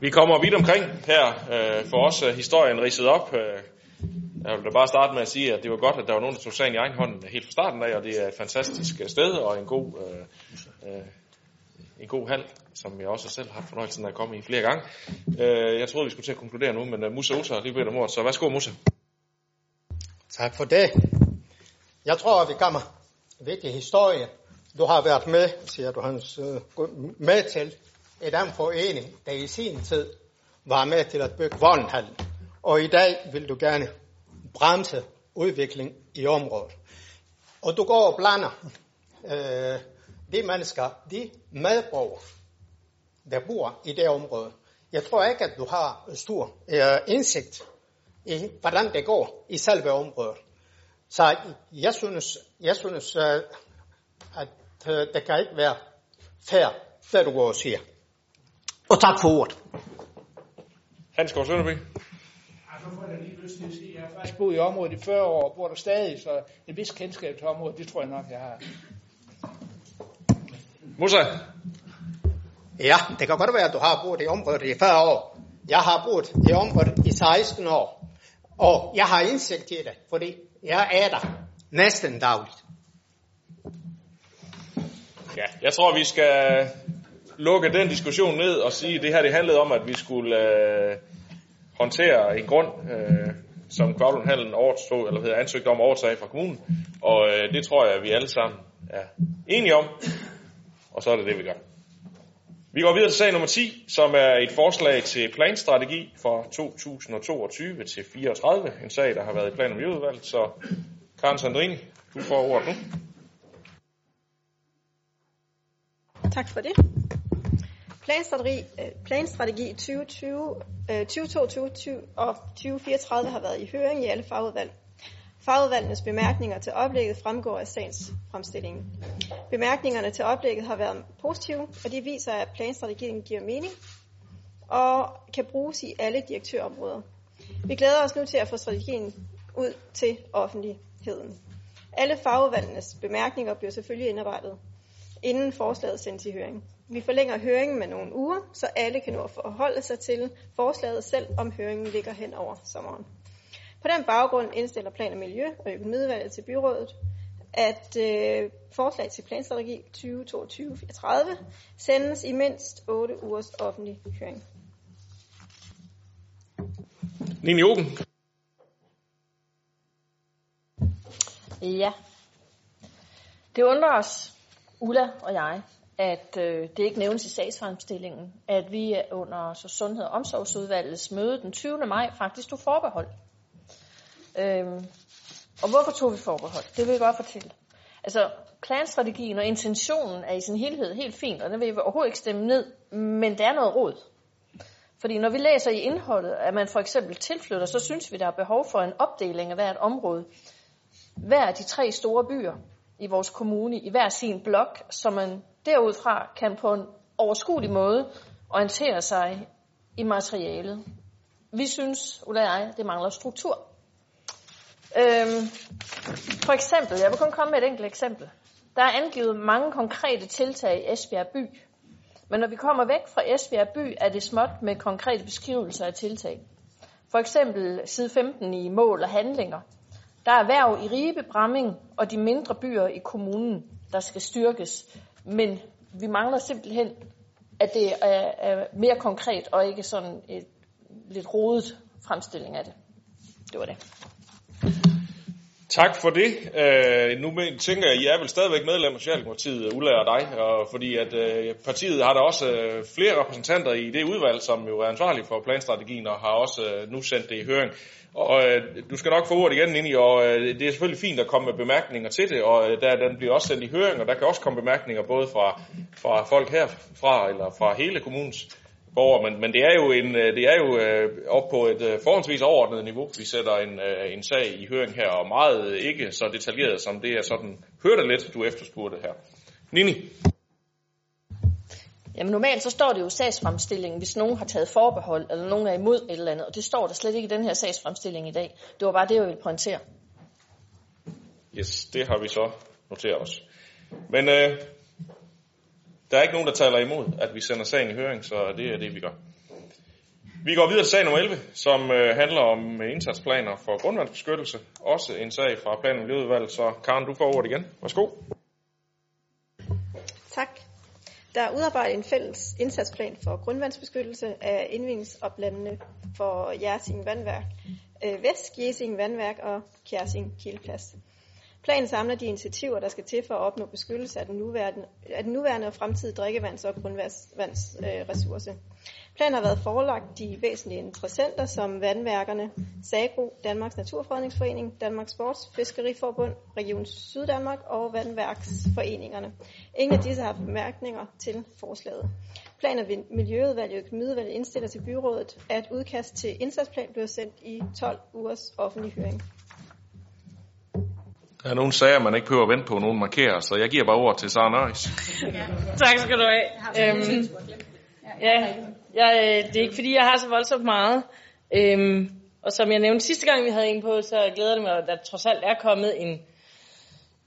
Vi kommer vidt omkring her. Øh, for os øh, historien ridset op. Øh, jeg vil da bare starte med at sige, at det var godt, at der var nogen, der tog sagen i egen hånd helt fra starten af, og det er et fantastisk øh, sted og en god, øh, øh, en god hal, som jeg også selv har haft fornøjelsen af at komme i flere gange. Øh, jeg troede, vi skulle til at konkludere nu, men øh, uh, Musa Osa har lige bedt om ordet, så værsgo Musa. Tak for det. Jeg tror, at vi kommer vigtig historie. Du har været med, siger du, Hans, øh, med til et den forening, der i sin tid var med til at bygge Voldenhallen. Og i dag vil du gerne bremse udvikling i området. Og du går og blander øh, de mennesker, de medborgere, der bor i det område. Jeg tror ikke, at du har stor øh, indsigt i, hvordan det går i selve området. Så jeg synes, jeg synes øh, at øh, det kan ikke være fair, det du går og siger. Og tak for ordet. Hans Gård Sønderby. Nu får jeg lige lyst til at sige, at jeg har faktisk boet i området i 40 år, og bor der stadig, så en vis kendskab til området, det tror jeg nok, jeg har. Musa. Ja, det kan godt være, at du har boet i området i 40 år. Jeg har boet i området i 16 år. Og jeg har indsigt i det, fordi jeg er der næsten dagligt. Ja, jeg tror, vi skal lukke den diskussion ned og sige, at det her det handlede om, at vi skulle øh, håndtere en grund, øh, som Kvavlundhallen overtog, eller hedder ansøgt om at overtage fra kommunen. Og øh, det tror jeg, at vi alle sammen er enige om. Og så er det det, vi gør. Vi går videre til sag nummer 10, som er et forslag til planstrategi for 2022 til 34. En sag, der har været i plan- og miljøudvalget. Så Karen Sandrini, du får ordet nu. Tak for det. Planstrategi, øh, planstrategi 2020, 2022 øh, og 2034 har været i høring i alle fagudvalg. Fagudvalgenes bemærkninger til oplægget fremgår af sagens fremstilling. Bemærkningerne til oplægget har været positive, og de viser, at planstrategien giver mening og kan bruges i alle direktørområder. Vi glæder os nu til at få strategien ud til offentligheden. Alle fagudvalgenes bemærkninger bliver selvfølgelig indarbejdet, inden forslaget sendes i høring. Vi forlænger høringen med nogle uger, så alle kan nå at forholde sig til forslaget selv, om høringen ligger hen over sommeren. På den baggrund indstiller Plan og Miljø og Økonomiudvalget til byrådet, at øh, forslag til planstrategi 2022-34 sendes i mindst 8 ugers offentlig høring. Nini Ogen. Ja. Det undrer os, Ulla og jeg, at øh, det ikke nævnes i sagsfremstillingen, at vi under så Sundhed- og Omsorgsudvalgets møde den 20. maj faktisk tog forbehold. Øhm, og hvorfor tog vi forbehold? Det vil jeg godt fortælle. Altså, planstrategien og intentionen er i sin helhed helt fint, og den vil jeg overhovedet ikke stemme ned, men der er noget råd. Fordi når vi læser i indholdet, at man for eksempel tilflytter, så synes vi, der er behov for en opdeling af hvert område. Hver af de tre store byer i vores kommune, i hver sin blok, så man derudfra kan på en overskuelig måde orientere sig i materialet. Vi synes, Ulla og jeg, det mangler struktur. Øhm, for eksempel, jeg vil kun komme med et enkelt eksempel. Der er angivet mange konkrete tiltag i Esbjerg by. Men når vi kommer væk fra Esbjerg by, er det småt med konkrete beskrivelser af tiltag. For eksempel side 15 i mål og handlinger. Der er erhverv i Ribe, Bramming og de mindre byer i kommunen, der skal styrkes. Men vi mangler simpelthen, at det er, er mere konkret og ikke sådan et lidt rodet fremstilling af det. Det var det. Tak for det. Øh, nu tænker jeg, I er vel stadigvæk medlem af Socialdemokratiet, Ulla og dig, og fordi at øh, partiet har der også øh, flere repræsentanter i det udvalg, som jo er ansvarlig for planstrategien, og har også øh, nu sendt det i høring. Og øh, du skal nok få ordet igen ind i, og øh, det er selvfølgelig fint at komme med bemærkninger til det, og øh, der, den bliver også sendt i høring, og der kan også komme bemærkninger både fra, fra folk herfra, eller fra hele kommunens borgere, men, men det er jo, en, det er jo øh, op på et øh, forholdsvis overordnet niveau. Vi sætter en, øh, en sag i høring her, og meget ikke så detaljeret som det er sådan, hørte lidt, du efterspurgte her. Nini? Jamen normalt så står det jo i sagsfremstillingen, hvis nogen har taget forbehold, eller nogen er imod et eller andet, og det står der slet ikke i den her sagsfremstilling i dag. Det var bare det, jeg ville pointere. Yes, det har vi så noteret os. Men øh, der er ikke nogen, der taler imod, at vi sender sagen i høring, så det er det, vi gør. Vi går videre til sag nummer 11, som øh, handler om indsatsplaner for grundvandsbeskyttelse. Også en sag fra Plan- og Miljøudvalget, så Karen, du får ordet igen. Værsgo. Tak. Der er udarbejdet en fælles indsatsplan for grundvandsbeskyttelse af indvindingsoplandene for Jersing Vandværk, øh, Vest Jesing Vandværk og Kjersing Kildeplads. Planen samler de initiativer, der skal til for at opnå beskyttelse af den nuværende, af den nuværende og fremtidige drikkevands- og grundvandsressource. Øh, Planen har været forelagt de væsentlige interessenter som vandværkerne, Sagro, Danmarks Naturfredningsforening, Danmarks Sports Fiskeriforbund, Region Syddanmark og Vandværksforeningerne. Ingen af disse har bemærkninger til forslaget. Planer ved Miljøudvalget og Økonomiudvalget indstiller til byrådet, at udkast til indsatsplan bliver sendt i 12 ugers offentlig høring. Der er nogle sager, man ikke behøver at vente på, nogen markerer, så jeg giver bare ord til Sara Nøjes. Tak skal du have. Øhm, ja, jeg, det er ikke fordi, jeg har så voldsomt meget. Øhm, og som jeg nævnte sidste gang, vi havde en på, så glæder det mig, at der trods alt er kommet en,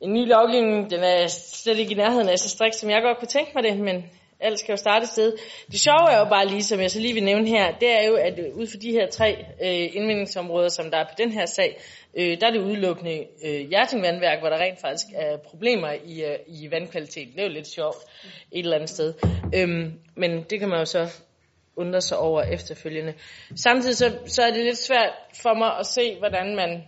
en ny lovgivning. Den er slet ikke i nærheden af så strikt, som jeg godt kunne tænke mig det, men alt skal jo starte et sted. Det sjove er jo bare lige, som jeg så lige vil nævne her, det er jo, at ud for de her tre øh, indvindingsområder, som der er på den her sag, øh, der er det udelukkende øh, Hjertingvandværk, hvor der rent faktisk er problemer i, øh, i vandkvaliteten. Det er jo lidt sjovt et eller andet sted. Øhm, men det kan man jo så undre sig over efterfølgende. Samtidig så, så er det lidt svært for mig at se, hvordan man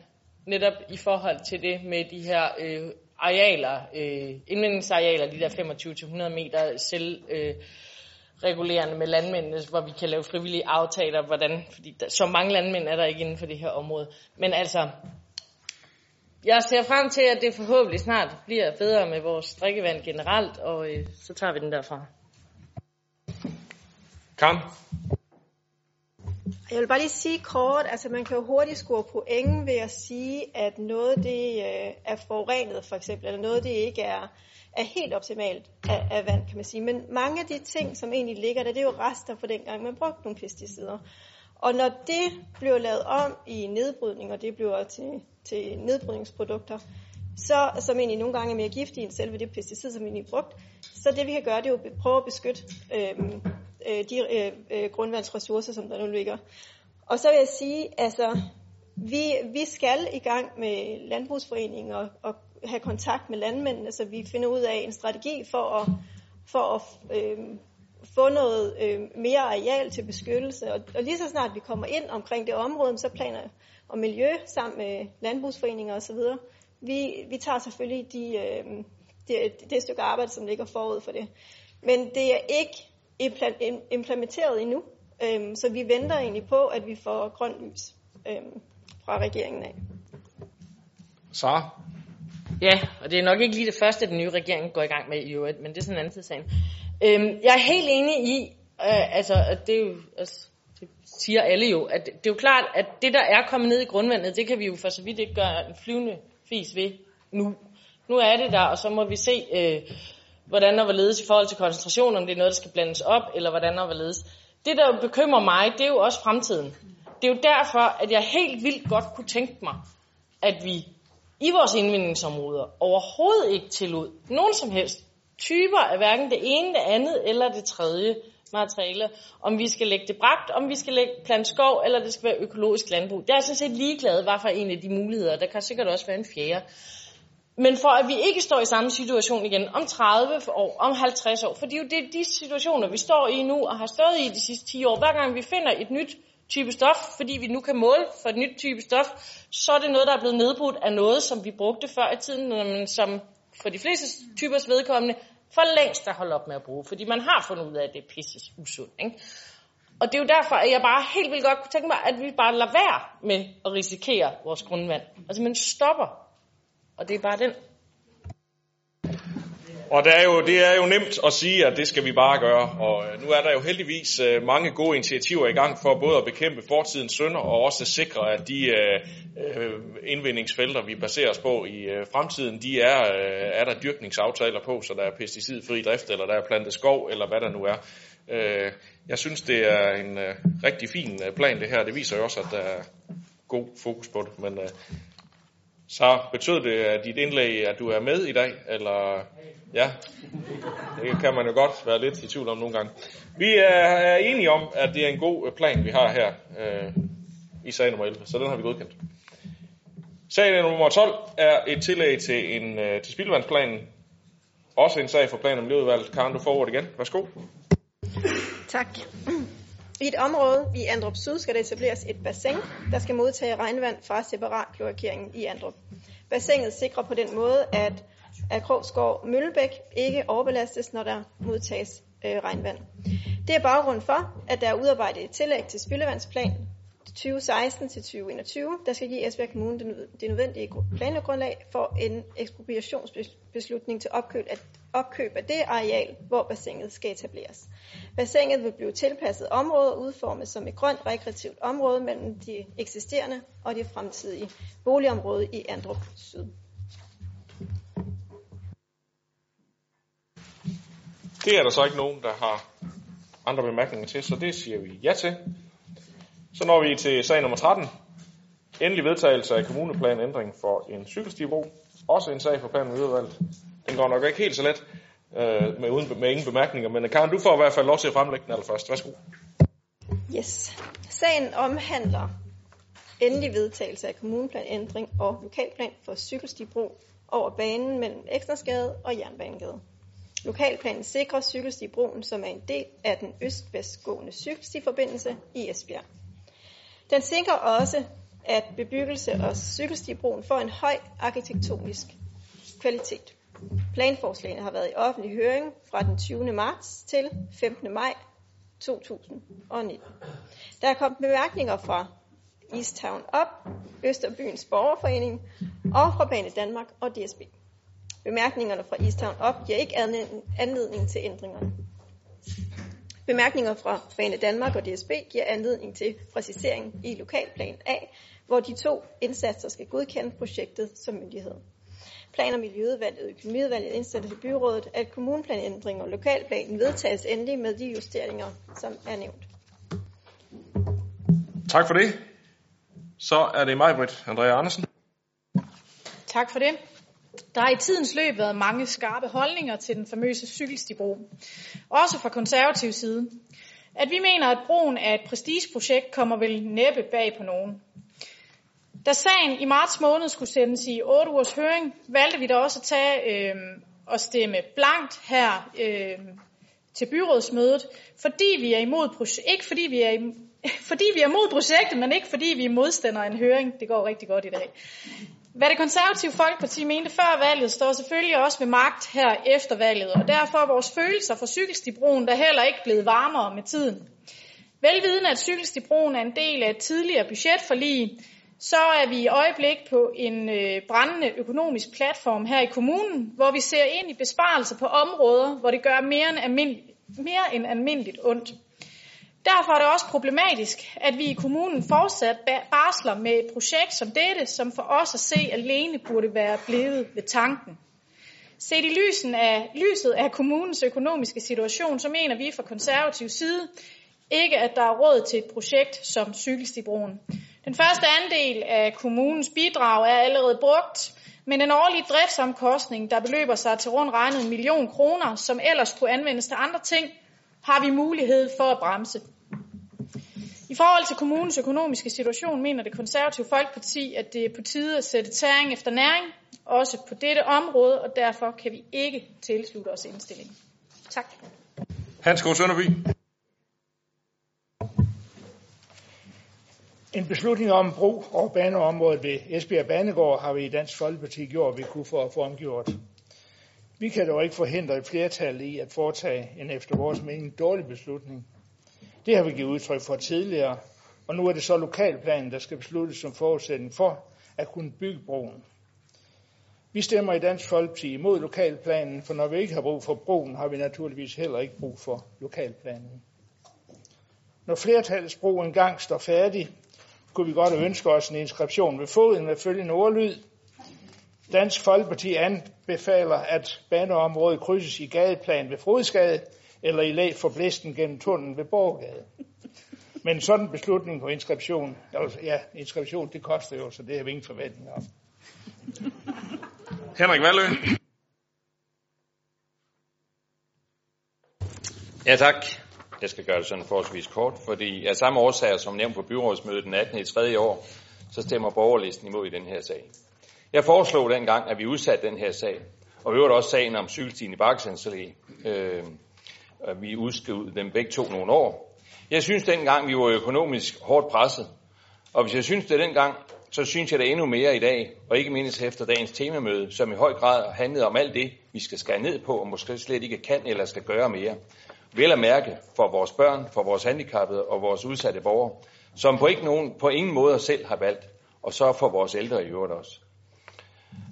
netop i forhold til det med de her øh, arealer, øh, indvindingsarealer, de der 25-100 meter selv øh, regulerende med landmændene, hvor vi kan lave frivillige aftaler, hvordan, fordi der, så mange landmænd er der ikke inden for det her område. Men altså, jeg ser frem til, at det forhåbentlig snart bliver bedre med vores drikkevand generelt, og øh, så tager vi den derfra. Kom. Jeg vil bare lige sige kort, altså man kan jo hurtigt score point ved at sige, at noget det øh, er forurenet for eksempel, eller noget det ikke er, er helt optimalt af, af vand, kan man sige. Men mange af de ting, som egentlig ligger der, det er jo rester fra dengang, man brugte nogle pesticider. Og når det bliver lavet om i nedbrydning, og det bliver til, til nedbrydningsprodukter, så, som egentlig nogle gange er mere giftige end selve det pesticid, som vi egentlig brugt, så det vi kan gøre, det er jo at prøve at beskytte øhm, øh, de øh, øh, grundvandsressourcer, som der nu ligger. Og så vil jeg sige, altså, vi, vi skal i gang med landbrugsforeningen og, og have kontakt med landmændene, så vi finder ud af en strategi for at, for at øh, få noget øh, mere areal til beskyttelse. Og, og lige så snart vi kommer ind omkring det område, så planer og miljø sammen med landbrugsforeninger osv., vi, vi tager selvfølgelig de, øh, det, det stykke arbejde, som ligger forud for det. Men det er ikke implementeret endnu, øh, så vi venter egentlig på, at vi får grøn lys øh, fra regeringen af. Sara? Ja, og det er nok ikke lige det første, den nye regering går i gang med i øvrigt, men det er sådan en anden tidssagen. Øhm, jeg er helt enig i, øh, altså, at det er jo, altså, det siger alle jo, at det, det er jo klart, at det, der er kommet ned i grundvandet, det kan vi jo for så vidt ikke gøre en flyvende fis ved nu. Nu er det der, og så må vi se, øh, hvordan og hvorledes i forhold til koncentration, om det er noget, der skal blandes op, eller hvordan og hvorledes. Det, der bekymrer mig, det er jo også fremtiden. Det er jo derfor, at jeg helt vildt godt kunne tænke mig, at vi i vores indvindingsområder overhovedet ikke tillod nogen som helst typer af hverken det ene, det andet eller det tredje materiale. Om vi skal lægge det bragt, om vi skal lægge plant skov, eller det skal være økologisk landbrug. Det er jeg sådan set ligeglad, hvad for en af de muligheder. Der kan sikkert også være en fjerde. Men for at vi ikke står i samme situation igen om 30 år, om 50 år, for det er jo det, de situationer, vi står i nu og har stået i de sidste 10 år. Hver gang vi finder et nyt type stof, fordi vi nu kan måle for et nyt type stof, så er det noget, der er blevet nedbrudt af noget, som vi brugte før i tiden, men som for de fleste typers vedkommende for længst er holdt op med at bruge, fordi man har fundet ud af, at det er pisses usundt. Ikke? Og det er jo derfor, at jeg bare helt vildt godt kunne tænke mig, at vi bare lader være med at risikere vores grundvand. Altså man stopper. Og det er bare den og det er, jo, det er jo nemt at sige, at det skal vi bare gøre. Og øh, nu er der jo heldigvis øh, mange gode initiativer i gang for både at bekæmpe fortidens synder og også sikre, at de øh, indvindingsfelter, vi baserer os på i fremtiden, de er, er der dyrkningsaftaler på, så der er pesticidfri drift, eller der er plantet skov, eller hvad der nu er. Jeg synes, det er en rigtig fin plan, det her. Det viser jo også, at der er god fokus på det. Men så betød det at dit indlæg, at du er med i dag, eller Ja, det kan man jo godt være lidt i tvivl om nogle gange. Vi er enige om, at det er en god øh, plan, vi har her øh, i sag nummer 11, så den har vi godkendt. Sag nummer 12 er et tillæg til, en, øh, til spildevandsplanen. Også en sag for plan om miljøudvalget. Karen, du får ordet igen. Værsgo. Tak. I et område i Andrup Syd skal der etableres et bassin, der skal modtage regnvand fra separat kloakering i Andrup. Bassinet sikrer på den måde, at at Møllebæk ikke overbelastes, når der modtages øh, regnvand. Det er baggrunden for, at der er udarbejdet et tillæg til spildevandsplan 2016 til 2021, der skal give Esbjerg Kommune det nødvendige plangrundlag for en ekspropriationsbeslutning til opkøb af, opkøb af det areal, hvor bassinet skal etableres. Bassinet vil blive tilpasset område og udformet som et grønt rekreativt område mellem de eksisterende og de fremtidige boligområder i Andrup Syd. Det er der så ikke nogen, der har andre bemærkninger til, så det siger vi ja til. Så når vi til sag nummer 13. Endelig vedtagelse af kommuneplanændring for en cykelstibro. Også en sag for planen udvalget. Den går nok ikke helt så let øh, med, uden, med ingen bemærkninger, men øh, Karen, du får i hvert fald lov til at fremlægge den allerførst. Værsgo. Yes. Sagen omhandler endelig vedtagelse af kommuneplanændring og lokalplan for cykelstibro over banen mellem Eksnersgade og Jernbanegade. Lokalplanen sikrer cykelstibroen, som er en del af den øst-vestgående cykelstiforbindelse i Esbjerg. Den sikrer også, at bebyggelse og cykelstibroen får en høj arkitektonisk kvalitet. Planforslagene har været i offentlig høring fra den 20. marts til 15. maj 2019. Der er kommet bemærkninger fra East Town Up, Østerbyens Borgerforening og fra Bane Danmark og DSB. Bemærkningerne fra Easttown op giver ikke anledning til ændringerne. Bemærkninger fra Bane Danmark og DSB giver anledning til præcisering i lokalplan A, hvor de to indsatser skal godkende projektet som myndighed. Plan- og Miljøudvalget og Økonomiudvalget indstiller til byrådet, at kommuneplanændring og lokalplanen vedtages endelig med de justeringer, som er nævnt. Tak for det. Så er det mig, Britt Andrea Andersen. Tak for det. Der har i tidens løb været mange skarpe holdninger til den famøse cykelstibro. Også fra konservativ side. At vi mener, at broen er et prestigeprojekt, kommer vel næppe bag på nogen. Da sagen i marts måned skulle sendes i 8 ugers høring, valgte vi da også at tage øh, og stemme blankt her øh, til byrådsmødet, fordi vi er imod ikke fordi vi er fordi vi er imod projektet, men ikke fordi vi er modstandere af en høring. Det går rigtig godt i dag. Hvad det konservative Folkeparti mente før valget, står selvfølgelig også ved magt her efter valget, og derfor er vores følelser for cykelstibroen der heller ikke blevet varmere med tiden. Velvidende at cykelstibroen er en del af et tidligere budgetforlig, så er vi i øjeblik på en øh, brændende økonomisk platform her i kommunen, hvor vi ser ind i besparelser på områder, hvor det gør mere end, almindeligt, mere end almindeligt ondt. Derfor er det også problematisk, at vi i kommunen fortsat barsler med et projekt som dette, som for os at se alene burde være blevet ved tanken. Set i lysen af, lyset af kommunens økonomiske situation, så mener vi fra konservativ side ikke, at der er råd til et projekt som Cykelstibroen. Den første andel af kommunens bidrag er allerede brugt, men en årlig driftsomkostning, der beløber sig til rundt regnet en million kroner, som ellers kunne anvendes til andre ting, har vi mulighed for at bremse. I forhold til kommunens økonomiske situation mener det konservative Folkeparti, at det er på tide at sætte tæring efter næring, også på dette område, og derfor kan vi ikke tilslutte os indstillingen. Tak. Hans Gård Sønderby. En beslutning om brug over baneområdet ved Esbjerg Banegård har vi i Dansk Folkeparti gjort, vi kunne få, få omgjort. Vi kan dog ikke forhindre et flertal i at foretage en efter vores mening dårlig beslutning. Det har vi givet udtryk for tidligere, og nu er det så lokalplanen, der skal besluttes som forudsætning for at kunne bygge broen. Vi stemmer i Dansk Folkeparti imod lokalplanen, for når vi ikke har brug for broen, har vi naturligvis heller ikke brug for lokalplanen. Når flertallets bro engang står færdig, kunne vi godt ønske os en inskription ved foden med følgende ordlyd. Dansk Folkeparti anbefaler, at baneområdet krydses i gadeplan ved Frodsgade, eller i lag for blæsten gennem tunnelen ved Borgade. Men en sådan beslutning på inskription, altså, ja, inskription, det koster jo, så det har vi ingen forventninger om. Henrik Valø. Ja, tak. Jeg skal gøre det sådan forholdsvis kort, fordi af samme årsager som nævnt på byrådsmødet den 18. i 3. år, så stemmer borgerlisten imod i den her sag. Jeg foreslog dengang, at vi udsatte den her sag, og vi også sagen om cykelstien i Bakkesensallé. Øh, vi udskrev dem begge to nogle år. Jeg synes dengang, vi var økonomisk hårdt presset, og hvis jeg synes det dengang, så synes jeg det endnu mere i dag, og ikke mindst efter dagens temamøde, som i høj grad handlede om alt det, vi skal skære ned på, og måske slet ikke kan eller skal gøre mere. Vel at mærke for vores børn, for vores handicappede og vores udsatte borgere, som på, ikke nogen, på ingen måde selv har valgt, og så for vores ældre i øvrigt også.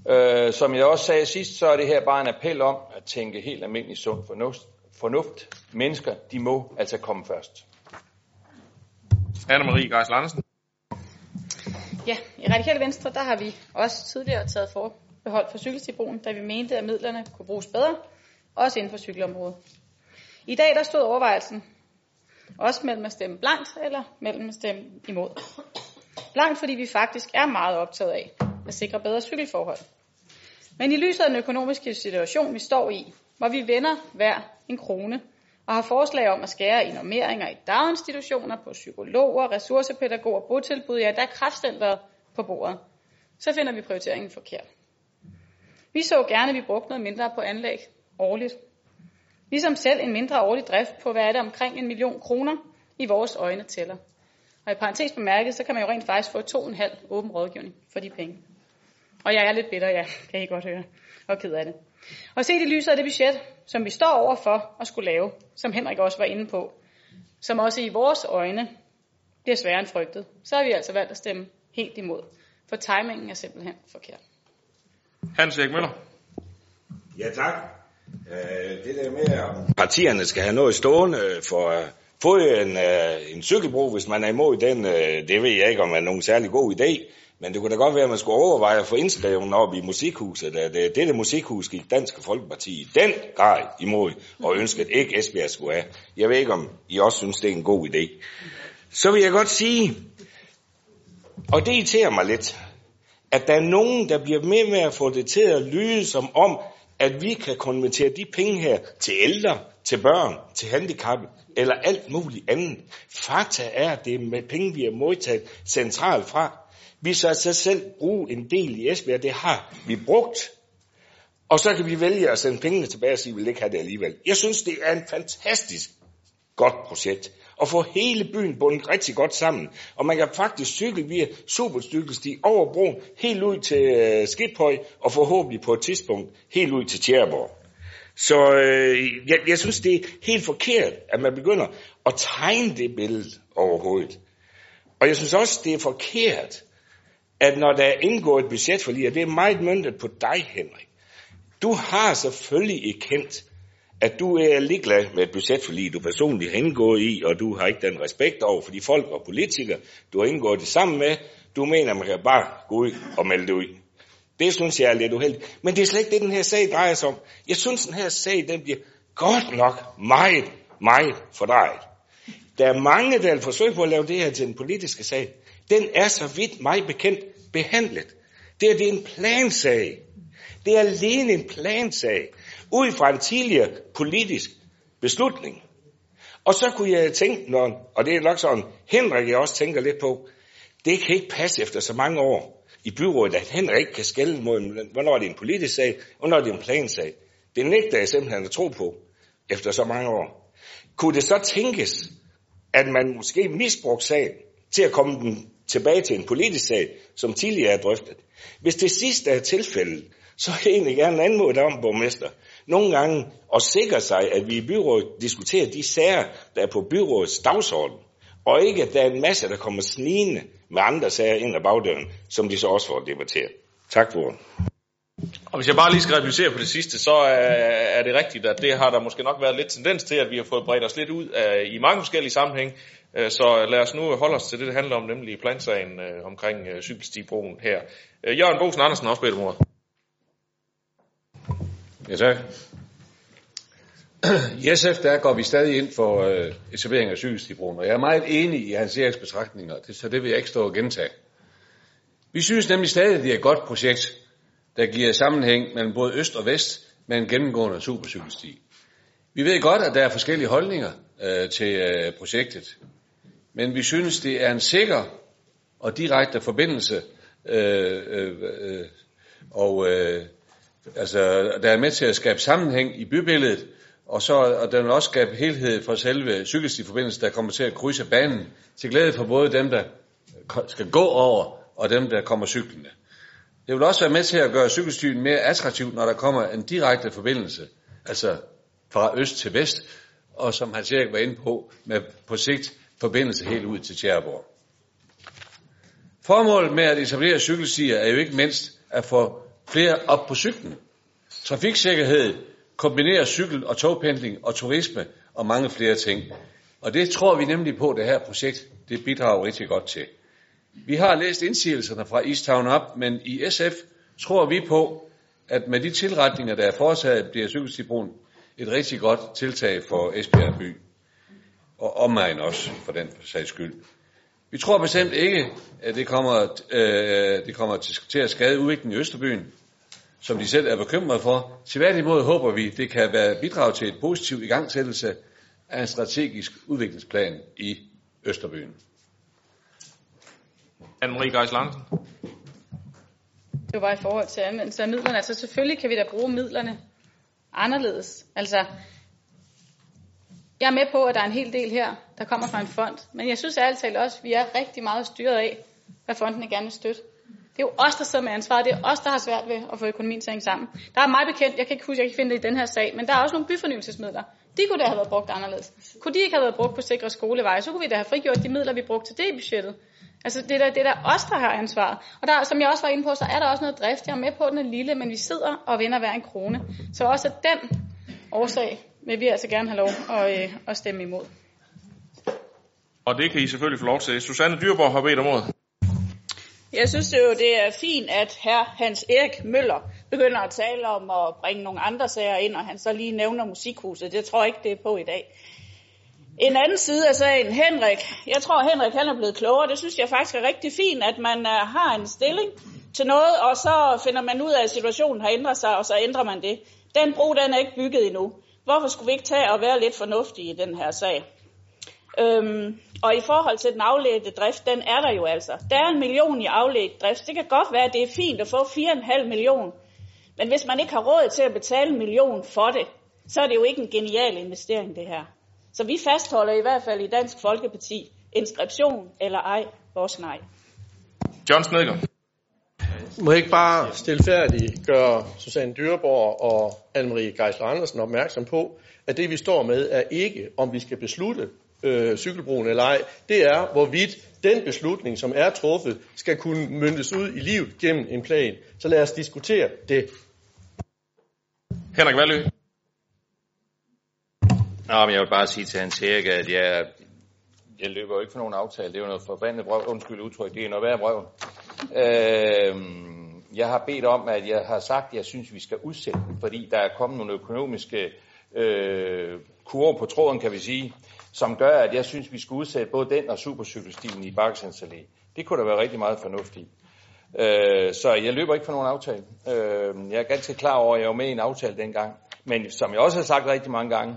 Øh, som jeg også sagde sidst, så er det her bare en appel om at tænke helt almindelig sund fornuft fornuft. Mennesker, de må altså komme først. Anne-Marie Geisler Andersen. Ja, i Radikale Venstre, der har vi også tidligere taget forbehold for cykelstibroen, da vi mente, at midlerne kunne bruges bedre, også inden for cykelområdet. I dag der stod overvejelsen også mellem at stemme blankt eller mellem at stemme imod. Blankt, fordi vi faktisk er meget optaget af at sikre bedre cykelforhold. Men i lyset af den økonomiske situation, vi står i, hvor vi vender hver en krone og har forslag om at skære i normeringer i daginstitutioner, på psykologer, ressourcepædagoger, botilbud, ja, der er kraftcenteret på bordet, så finder vi prioriteringen forkert. Vi så gerne, at vi brugte noget mindre på anlæg årligt. Ligesom selv en mindre årlig drift på, hvad er det, omkring en million kroner i vores øjne tæller. Og i parentes bemærket, så kan man jo rent faktisk få to og en halv åben rådgivning for de penge. Og jeg er lidt bitter, ja, kan I godt høre, og ked af det. Og set i lyset af det budget, som vi står over for at skulle lave, som Henrik også var inde på, som også i vores øjne bliver sværere end frygtet, så har vi altså valgt at stemme helt imod. For timingen er simpelthen forkert. Hans Erik Møller. Ja, tak. Øh, det der med, at partierne skal have noget stående for at få en, øh, en cykelbro, hvis man er imod den, øh, det ved jeg ikke, om er nogen særlig god idé. Men det kunne da godt være, at man skulle overveje at få indskrevet op i musikhuset. At øh, det, det musikhus gik Danske Folkeparti i den grad imod, og ønskede ikke Esbjerg skulle have. Jeg ved ikke, om I også synes, det er en god idé. Så vil jeg godt sige, og det irriterer mig lidt, at der er nogen, der bliver med med at få det til at lyde som om, at vi kan konvertere de penge her til ældre, til børn, til handicappede eller alt muligt andet. Fakta er, at det er med penge, vi har modtaget centralt fra. Vi så altså selv bruge en del i Esbjerg, det har vi brugt. Og så kan vi vælge at sende pengene tilbage og sige, at vi vil ikke have det alligevel. Jeg synes, det er en fantastisk godt projekt. og få hele byen bundet rigtig godt sammen. Og man kan faktisk cykle via supercykelsti over broen helt ud til øh, og forhåbentlig på et tidspunkt helt ud til Tjæreborg. Så øh, jeg, jeg synes, det er helt forkert, at man begynder at tegne det billede overhovedet. Og jeg synes også, det er forkert, at når der er indgået et budgetforlig, og det er meget møntet på dig, Henrik, du har selvfølgelig erkendt, at du er ligeglad med et budgetforlig, du personligt har indgået i, og du har ikke den respekt over for de folk og politikere, du har indgået det sammen med. Du mener, man kan bare gå ud og melde det ud. Det synes jeg er lidt uheldigt. Men det er slet ikke det, den her sag drejer sig om. Jeg synes, den her sag, den bliver godt nok meget, meget fordrejet. Der er mange, der vil forsøge på at lave det her til en politisk sag. Den er så vidt mig bekendt behandlet. Det er, det er en plansag. Det er alene en plansag. Ud fra en tidligere politisk beslutning. Og så kunne jeg tænke, når, og det er nok sådan, Henrik jeg også tænker lidt på, det kan ikke passe efter så mange år i byrådet, at Henrik ikke kan skælde mod, hvornår det er en politisk sag, og hvornår det er en plansag. Det nægter jeg simpelthen at tro på, efter så mange år. Kunne det så tænkes, at man måske misbrugte sagen til at komme den tilbage til en politisk sag, som tidligere er drøftet. Hvis det sidste er tilfældet, så vil jeg egentlig gerne anmode om, borgmester, nogle gange at sikre sig, at vi i byrådet diskuterer de sager, der er på byrådets dagsorden, og ikke at der er en masse, der kommer snigende med andre sager ind ad bagdøren, som de så også får debatteret. Tak for ordet. Og hvis jeg bare lige skal replicere på det sidste, så er det rigtigt, at det har der måske nok været lidt tendens til, at vi har fået bredt os lidt ud af, i mange forskellige sammenhæng. Øh, så lad os nu holde os til det, det handler om, nemlig plansagen øh, omkring øh, cykelstibroen her. Jørgen Bosen Andersen også bedt om ordet. Ja, tak. I SF der går vi stadig ind for øh, etablering af cykelstibroen, og jeg er meget enig i hans Eriks betragtninger, det, så det vil jeg ikke stå og gentage. Vi synes nemlig stadig, at det er et godt projekt, der giver sammenhæng mellem både øst og vest med en gennemgående supercykelsti. Vi ved godt, at der er forskellige holdninger øh, til øh, projektet, men vi synes, det er en sikker og direkte forbindelse, øh, øh, øh, og øh, altså, der er med til at skabe sammenhæng i bybilledet, og så og den vil også skabe helhed for selve cykelstiforbindelsen, der kommer til at krydse banen, til glæde for både dem, der skal gå over, og dem, der kommer cyklende. Det vil også være med til at gøre cykelstien mere attraktiv, når der kommer en direkte forbindelse, altså fra øst til vest, og som han Erik var inde på, med på sigt forbindelse helt ud til Tjærborg. Formålet med at etablere cykelstier er jo ikke mindst at få flere op på cyklen. Trafiksikkerhed kombinerer cykel- og togpendling og turisme og mange flere ting. Og det tror vi nemlig på, at det her projekt det bidrager rigtig godt til. Vi har læst indsigelserne fra Easttown op, men i SF tror vi på, at med de tilretninger, der er foretaget, bliver cykelstibroen et rigtig godt tiltag for Esbjerg by. Og omegn også, for den sags skyld. Vi tror bestemt ikke, at det kommer, øh, det kommer til at skade udviklingen i Østerbyen, som de selv er bekymrede for. Til tværtimod håber vi, det kan være bidrag til et positiv igangsættelse af en strategisk udviklingsplan i Østerbyen. Anne-Marie Geis Larsen. Det var i forhold til anvendelse af midlerne. Altså selvfølgelig kan vi da bruge midlerne anderledes. Altså, jeg er med på, at der er en hel del her, der kommer fra en fond. Men jeg synes ærligt talt også, at vi er rigtig meget styret af, hvad fondene gerne vil støtte. Det er jo os, der sidder med ansvaret. Det er os, der har svært ved at få økonomien til at hænge sammen. Der er meget bekendt, jeg kan ikke huske, jeg kan finde det i den her sag, men der er også nogle byfornyelsesmidler. De kunne da have været brugt anderledes. Kunne de ikke have været brugt på sikre skoleveje, så kunne vi da have frigjort de midler, vi brugte til det i budgettet. Altså det er, der, det er der os, der har ansvaret. Og der, som jeg også var inde på, så er der også noget drift. Jeg er med på, at den er lille, men vi sidder og vender hver en krone. Så også af den årsag vil vi altså gerne have lov at, øh, at stemme imod. Og det kan I selvfølgelig få lov til. Susanne Dyrborg har bedt om ordet. Jeg synes jo, det er fint, at her Hans Erik Møller begynder at tale om at bringe nogle andre sager ind, og han så lige nævner musikhuset. Det tror jeg ikke, det er på i dag. En anden side af sagen, Henrik. Jeg tror, Henrik han er blevet klogere. Det synes jeg faktisk er rigtig fint, at man uh, har en stilling til noget, og så finder man ud af, at situationen har ændret sig, og så ændrer man det. Den bro, den er ikke bygget endnu. Hvorfor skulle vi ikke tage og være lidt fornuftige i den her sag? Øhm, og i forhold til den afledte drift, den er der jo altså. Der er en million i afledt drift. Det kan godt være, at det er fint at få 4,5 million. Men hvis man ikke har råd til at betale en million for det, så er det jo ikke en genial investering, det her. Så vi fastholder i hvert fald i Dansk Folkeparti inskription eller ej, vores nej. John Snedgaard. Må jeg ikke bare stilfærdigt gøre Susanne Dyreborg og Anne-Marie Geisler Andersen opmærksom på, at det vi står med er ikke, om vi skal beslutte øh, cykelbroen eller ej. Det er, hvorvidt den beslutning, som er truffet, skal kunne myndes ud i livet gennem en plan. Så lad os diskutere det. Henrik Valø. Nå, men jeg vil bare sige til Hans Erik, at jeg, jeg løber jo ikke for nogen aftale. Det er jo noget forbandet brøv. Undskyld udtryk. Det er noget værd brøv. Øh, jeg har bedt om, at jeg har sagt, at jeg synes, vi skal udsætte den, fordi der er kommet nogle økonomiske øh, kurver på tråden, kan vi sige, som gør, at jeg synes, vi skal udsætte både den og supercykelstien i Bakkesens Allé. Det kunne der være rigtig meget fornuftigt. Øh, så jeg løber ikke for nogen aftale. Øh, jeg er ganske klar over, at jeg var med i en aftale dengang. Men som jeg også har sagt rigtig mange gange,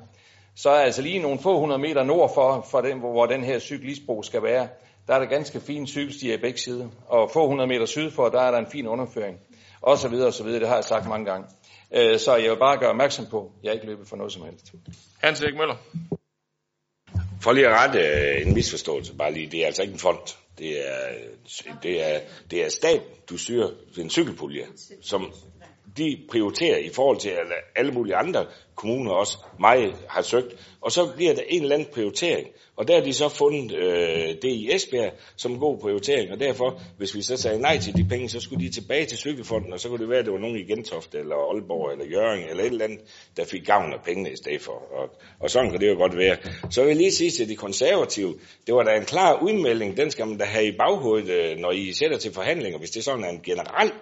så er altså lige nogle få hundrede meter nord for, for den, hvor den her cyklistbro skal være, der er der ganske fine cykelstier i begge sider. Og få hundrede meter syd for, der er der en fin underføring. Og så videre og så videre, det har jeg sagt mange gange. Øh, så jeg vil bare gøre opmærksom på, at jeg ikke løber for noget som helst. Hans Erik Møller. For lige at rette øh, en misforståelse, bare lige, det er altså ikke en fond. Det er, det er, det er stat, du styrer en cykelpulje, som de prioriterer i forhold til at alle mulige andre kommuner også mig har søgt. Og så bliver der en eller anden prioritering. Og der har de så fundet øh, det i Esbjerg som en god prioritering. Og derfor, hvis vi så sagde nej til de penge, så skulle de tilbage til cykelfonden, og så kunne det være, at det var nogen i Gentofte, eller Aalborg, eller Jørgen, eller et eller andet, der fik gavn af pengene i stedet for. Og, og sådan kan det jo godt være. Så vil jeg lige sige til de konservative, det var da en klar udmelding, den skal man da have i baghovedet, øh, når I sætter til forhandlinger, hvis det sådan er en generel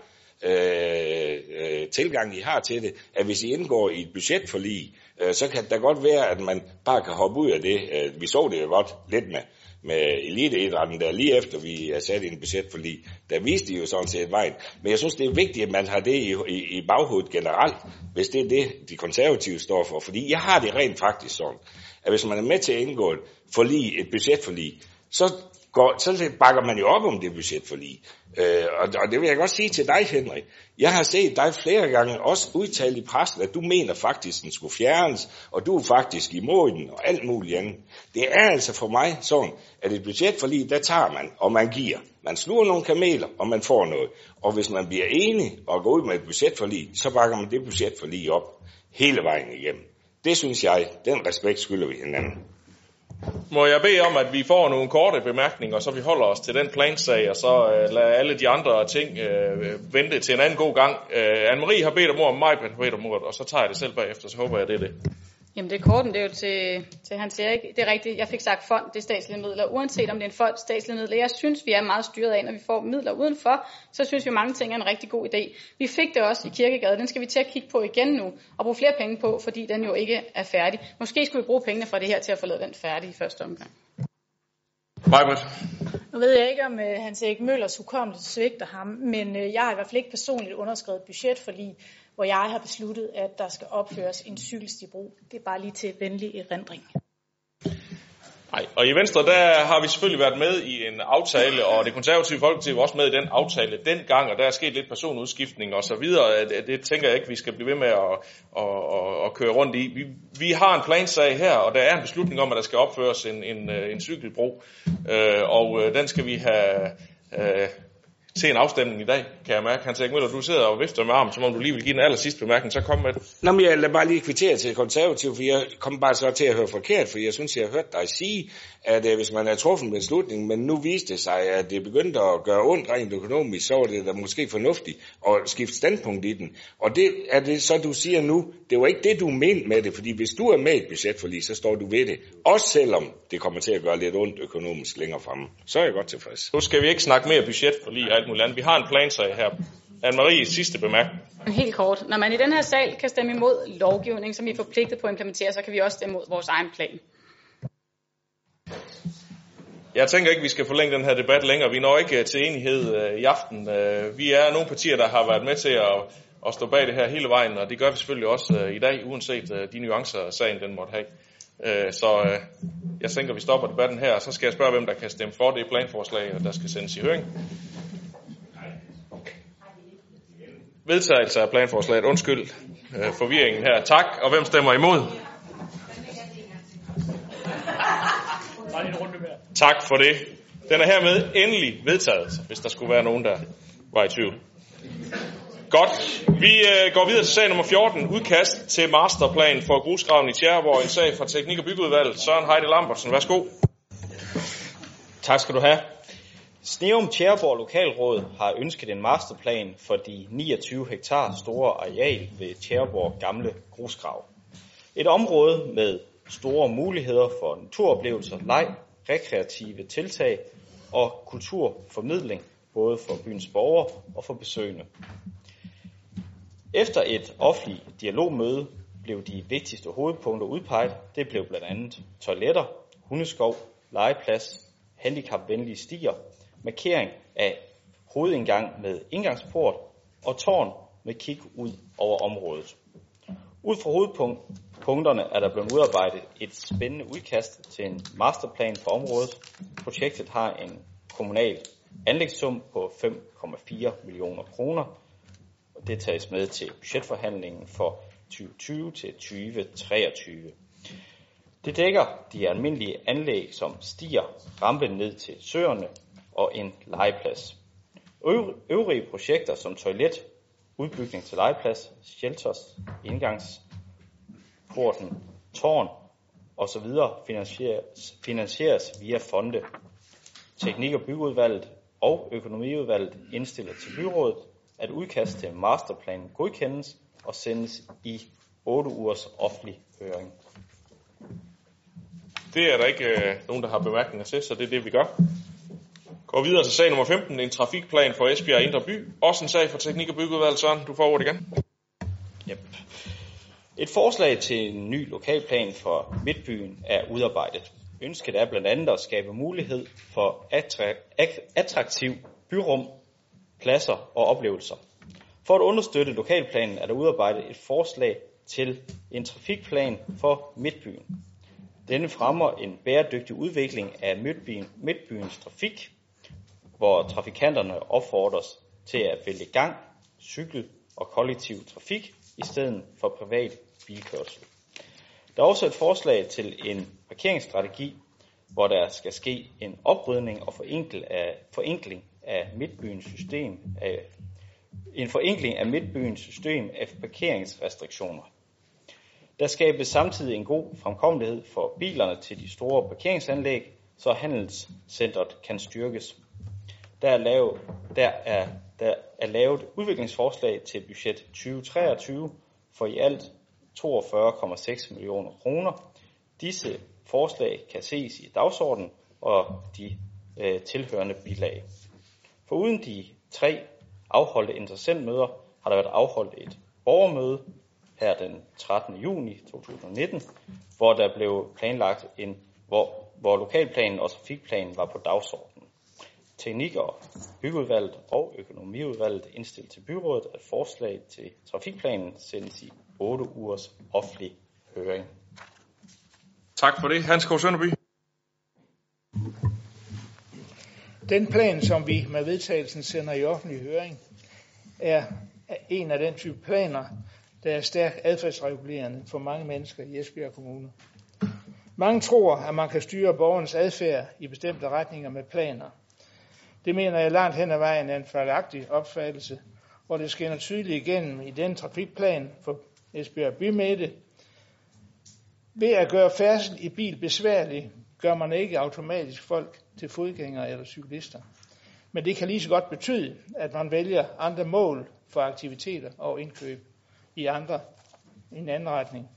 øh, øh, tilgang, I har til det, at hvis I indgår i et budgetforlig, øh, så kan det godt være, at man bare kan hoppe ud af det. Øh, vi så det jo godt lidt med, med eliteidrætten der, lige efter vi er sat i en budgetforlig, der viste de jo sådan set vejen. Men jeg synes, det er vigtigt, at man har det i, i, i baghovedet generelt, hvis det er det, de konservative står for. Fordi jeg har det rent faktisk sådan, at hvis man er med til at indgå et forlig, et budgetforlig, så går, så bakker man jo op om det budgetforlig. Øh, og, og det vil jeg godt sige til dig, Henrik. Jeg har set dig flere gange også udtale i pressen, at du mener faktisk, at den skulle fjernes, og du er faktisk imod den, og alt muligt andet. Det er altså for mig sådan, at et budgetforlig, der tager man, og man giver. Man sluger nogle kameler, og man får noget. Og hvis man bliver enig og går ud med et budgetforlig, så bakker man det budgetforlig op hele vejen igennem. Det synes jeg, den respekt skylder vi hinanden. Må jeg bede om, at vi får nogle korte bemærkninger, så vi holder os til den plansag, og så øh, lader alle de andre ting øh, vente til en anden god gang. Øh, Anne-Marie har bedt om ord, mig har bedt om ord, og så tager jeg det selv bagefter, så håber jeg, det er det. Jamen det er korten, det er jo til, til Hans Erik. Det er rigtigt, jeg fik sagt fond, det er statslige midler. Uanset om det er en fond, statslige midler. Jeg synes, vi er meget styret af, når vi får midler udenfor, så synes vi, mange ting er en rigtig god idé. Vi fik det også i Kirkegade, den skal vi til at kigge på igen nu, og bruge flere penge på, fordi den jo ikke er færdig. Måske skulle vi bruge pengene fra det her til at få lavet den færdig i første omgang. Majbrit. Nu ved jeg ikke, om uh, Hans Erik Møllers hukommelse svigter ham, men uh, jeg har i hvert fald ikke personligt underskrevet budget for lige hvor jeg har besluttet, at der skal opføres en cykelstibro. Det er bare lige til venlig erindring. Nej, og i Venstre, der har vi selvfølgelig været med i en aftale, og det konservative folkeparti var også med i den aftale dengang, og der er sket lidt personudskiftning og så videre. Øh, det, det tænker jeg ikke, vi skal blive ved med at, at, at, at køre rundt i. Vi, vi har en plansag her, og der er en beslutning om, at der skal opføres en, en, øh, en cykelbro, øh, og øh, den skal vi have øh, til en afstemning i dag, kan jeg mærke. Hans Erik Møller, du sidder og vifter med armen, som om du lige vil give den aller sidste bemærkning, så kom med det. Nå, men jeg lader bare lige kvittere til konservativ, for jeg kom bare så til at høre forkert, for jeg synes, jeg har hørt dig sige, at uh, hvis man er truffet en beslutning, men nu viste det sig, at det begyndte at gøre ondt rent økonomisk, så var det da måske fornuftigt at skifte standpunkt i den. Og det er det så, du siger nu, det var ikke det, du mente med det, fordi hvis du er med i et budgetforlig, så står du ved det. Også selvom det kommer til at gøre lidt ondt økonomisk længere fremme. Så er jeg godt tilfreds. Nu skal vi ikke snakke mere budgetforlig og alt muligt andet. Vi har en plansag her. Anne-Marie, sidste bemærkning. Helt kort. Når man i den her sal kan stemme imod lovgivning, som vi er forpligtet på at implementere, så kan vi også stemme imod vores egen plan. Jeg tænker ikke, vi skal forlænge den her debat længere. Vi når ikke til enighed øh, i aften. Øh, vi er nogle partier, der har været med til at, at stå bag det her hele vejen, og det gør vi selvfølgelig også øh, i dag, uanset de nuancer, sagen den måtte have. Så jeg tænker, vi stopper debatten her, og så skal jeg spørge, hvem der kan stemme for det planforslag, der skal sendes i høring. Vedtagelse af planforslaget. Undskyld øh, forvirringen her. Tak. Og hvem stemmer imod? Tak for det. Den er hermed endelig vedtaget, hvis der skulle være nogen, der var i tvivl. Godt. Vi øh, går videre til sag nummer 14. Udkast til masterplan for grusgraven i Tjæreborg. En sag fra Teknik- og Byggeudvalget. Søren Heide Lambertsen, værsgo. Tak skal du have. Sneum Tjæreborg Lokalråd har ønsket en masterplan for de 29 hektar store areal ved Tjæreborg Gamle Grusgrav. Et område med store muligheder for naturoplevelser, leg, rekreative tiltag og kulturformidling, både for byens borgere og for besøgende. Efter et offentligt dialogmøde blev de vigtigste hovedpunkter udpeget. Det blev blandt andet toiletter, hundeskov, legeplads, handicapvenlige stier, markering af hovedindgang med indgangsport og tårn med kig ud over området. Ud fra hovedpunkterne er der blevet udarbejdet et spændende udkast til en masterplan for området. Projektet har en kommunal anlægssum på 5,4 millioner kroner. Og det tages med til budgetforhandlingen for 2020 til 2023. Det dækker de almindelige anlæg som stier, rampe ned til søerne og en legeplads. Øvrige projekter som toilet, udbygning til legeplads, shelters, indgangsporten, tårn osv. Finansieres, finansieres via fonde. Teknik- og byudvalget og økonomiudvalget indstiller til byrådet, at udkast til masterplanen godkendes og sendes i 8 ugers offentlig høring. Det er der ikke øh, nogen, der har bemærkninger til, så det er det, vi gør. Går videre til sag nummer 15, en trafikplan for Esbjerg Indre By. Også en sag for Teknik- og Byggeudvalget, Søren. Du får ordet igen. Yep. Et forslag til en ny lokalplan for Midtbyen er udarbejdet. Ønsket er blandt andet at skabe mulighed for attraktiv byrum, pladser og oplevelser. For at understøtte lokalplanen er der udarbejdet et forslag til en trafikplan for Midtbyen. Denne fremmer en bæredygtig udvikling af Midtbyen, Midtbyens trafik, hvor trafikanterne opfordres til at vælge gang, cykel og kollektiv trafik i stedet for privat bilkørsel. Der er også et forslag til en parkeringsstrategi, hvor der skal ske en oprydning og forenkling af, forenkling af midtbyens system af, en forenkling af midtbyens system af parkeringsrestriktioner. Der skabes samtidig en god fremkommelighed for bilerne til de store parkeringsanlæg, så handelscentret kan styrkes. Der er lavet, der er, der er lavet udviklingsforslag til budget 2023 for i alt 42,6 millioner kroner. Disse forslag kan ses i dagsordenen og de øh, tilhørende bilag. Foruden de tre afholdte interessentmøder har der været afholdt et borgermøde her den 13. juni 2019, hvor der blev planlagt en, hvor, hvor lokalplanen og trafikplanen var på dagsordenen. Teknik- og byggeudvalget og økonomiudvalget indstillede til byrådet, at forslag til trafikplanen sendes i 8 ugers offentlig høring. Tak for det. Hans K. Sønderby. Den plan, som vi med vedtagelsen sender i offentlig høring, er en af den type planer, der er stærkt adfærdsregulerende for mange mennesker i Esbjerg Kommune. Mange tror, at man kan styre borgernes adfærd i bestemte retninger med planer. Det mener jeg langt hen ad vejen er en fejlagtig opfattelse, og det skinner tydeligt igennem i den trafikplan for Esbjerg Bymætte. Ved at gøre færdsel i bil besværlig, gør man ikke automatisk folk til fodgængere eller cyklister. Men det kan lige så godt betyde, at man vælger andre mål for aktiviteter og indkøb i andre i en anden retning.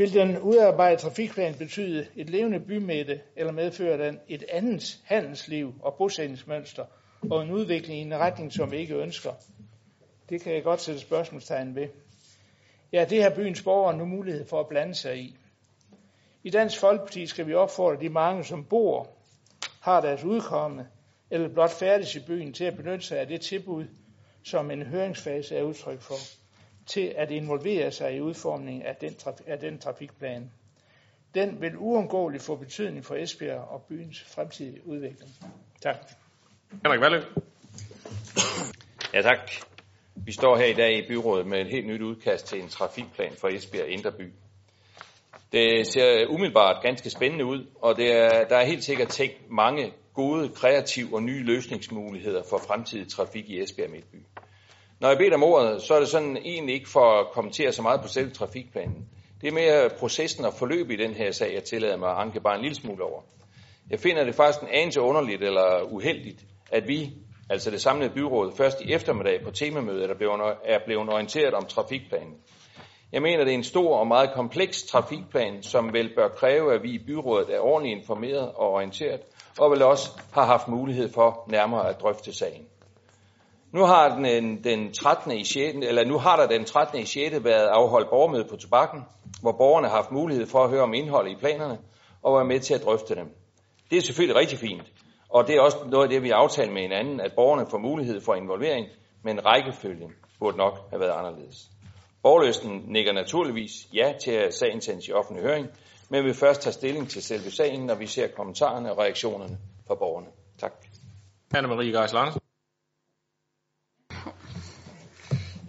Vil den udarbejdede trafikplan betyde et levende bymætte, eller medføre den et andet handelsliv og bosætningsmønster, og en udvikling i en retning, som vi ikke ønsker? Det kan jeg godt sætte spørgsmålstegn ved. Ja, det har byens borgere nu mulighed for at blande sig i. I Dansk Folkeparti skal vi opfordre de mange, som bor, har deres udkomme, eller blot færdes i byen til at benytte sig af det tilbud, som en høringsfase er udtryk for, til at involvere sig i udformningen af den, af den trafikplan. Den vil uundgåeligt få betydning for Esbjerg og byens fremtidige udvikling. Tak. Henrik Valle. Ja, tak. Vi står her i dag i byrådet med et helt nyt udkast til en trafikplan for Esbjerg Indre By. Det ser umiddelbart ganske spændende ud, og det er, der er helt sikkert tænkt mange gode, kreative og nye løsningsmuligheder for fremtidig trafik i Esbjerg Midtby. Når jeg beder om ordet, så er det sådan egentlig ikke for at kommentere så meget på selve trafikplanen. Det er mere processen og forløb i den her sag, jeg tillader mig at anke bare en lille smule over. Jeg finder det faktisk en anelse underligt eller uheldigt, at vi, altså det samlede byråd, først i eftermiddag på temamødet er blevet, er blevet orienteret om trafikplanen. Jeg mener, det er en stor og meget kompleks trafikplan, som vel bør kræve, at vi i byrådet er ordentligt informeret og orienteret, og vel også har haft mulighed for nærmere at drøfte sagen. Nu har, den, øh, den 13. I 6, eller nu har der den 13. i 6. været afholdt borgermøde på Tobakken, hvor borgerne har haft mulighed for at høre om indholdet i planerne og være med til at drøfte dem. Det er selvfølgelig rigtig fint, og det er også noget af det, vi har aftalt med hinanden, at borgerne får mulighed for involvering, men rækkefølgen burde nok have været anderledes. Borgerløsten nikker naturligvis ja til at sagen sendes i offentlig høring, men vil først tage stilling til selve sagen, når vi ser kommentarerne og reaktionerne fra borgerne. Tak. Anne-Marie Geisel Andersen.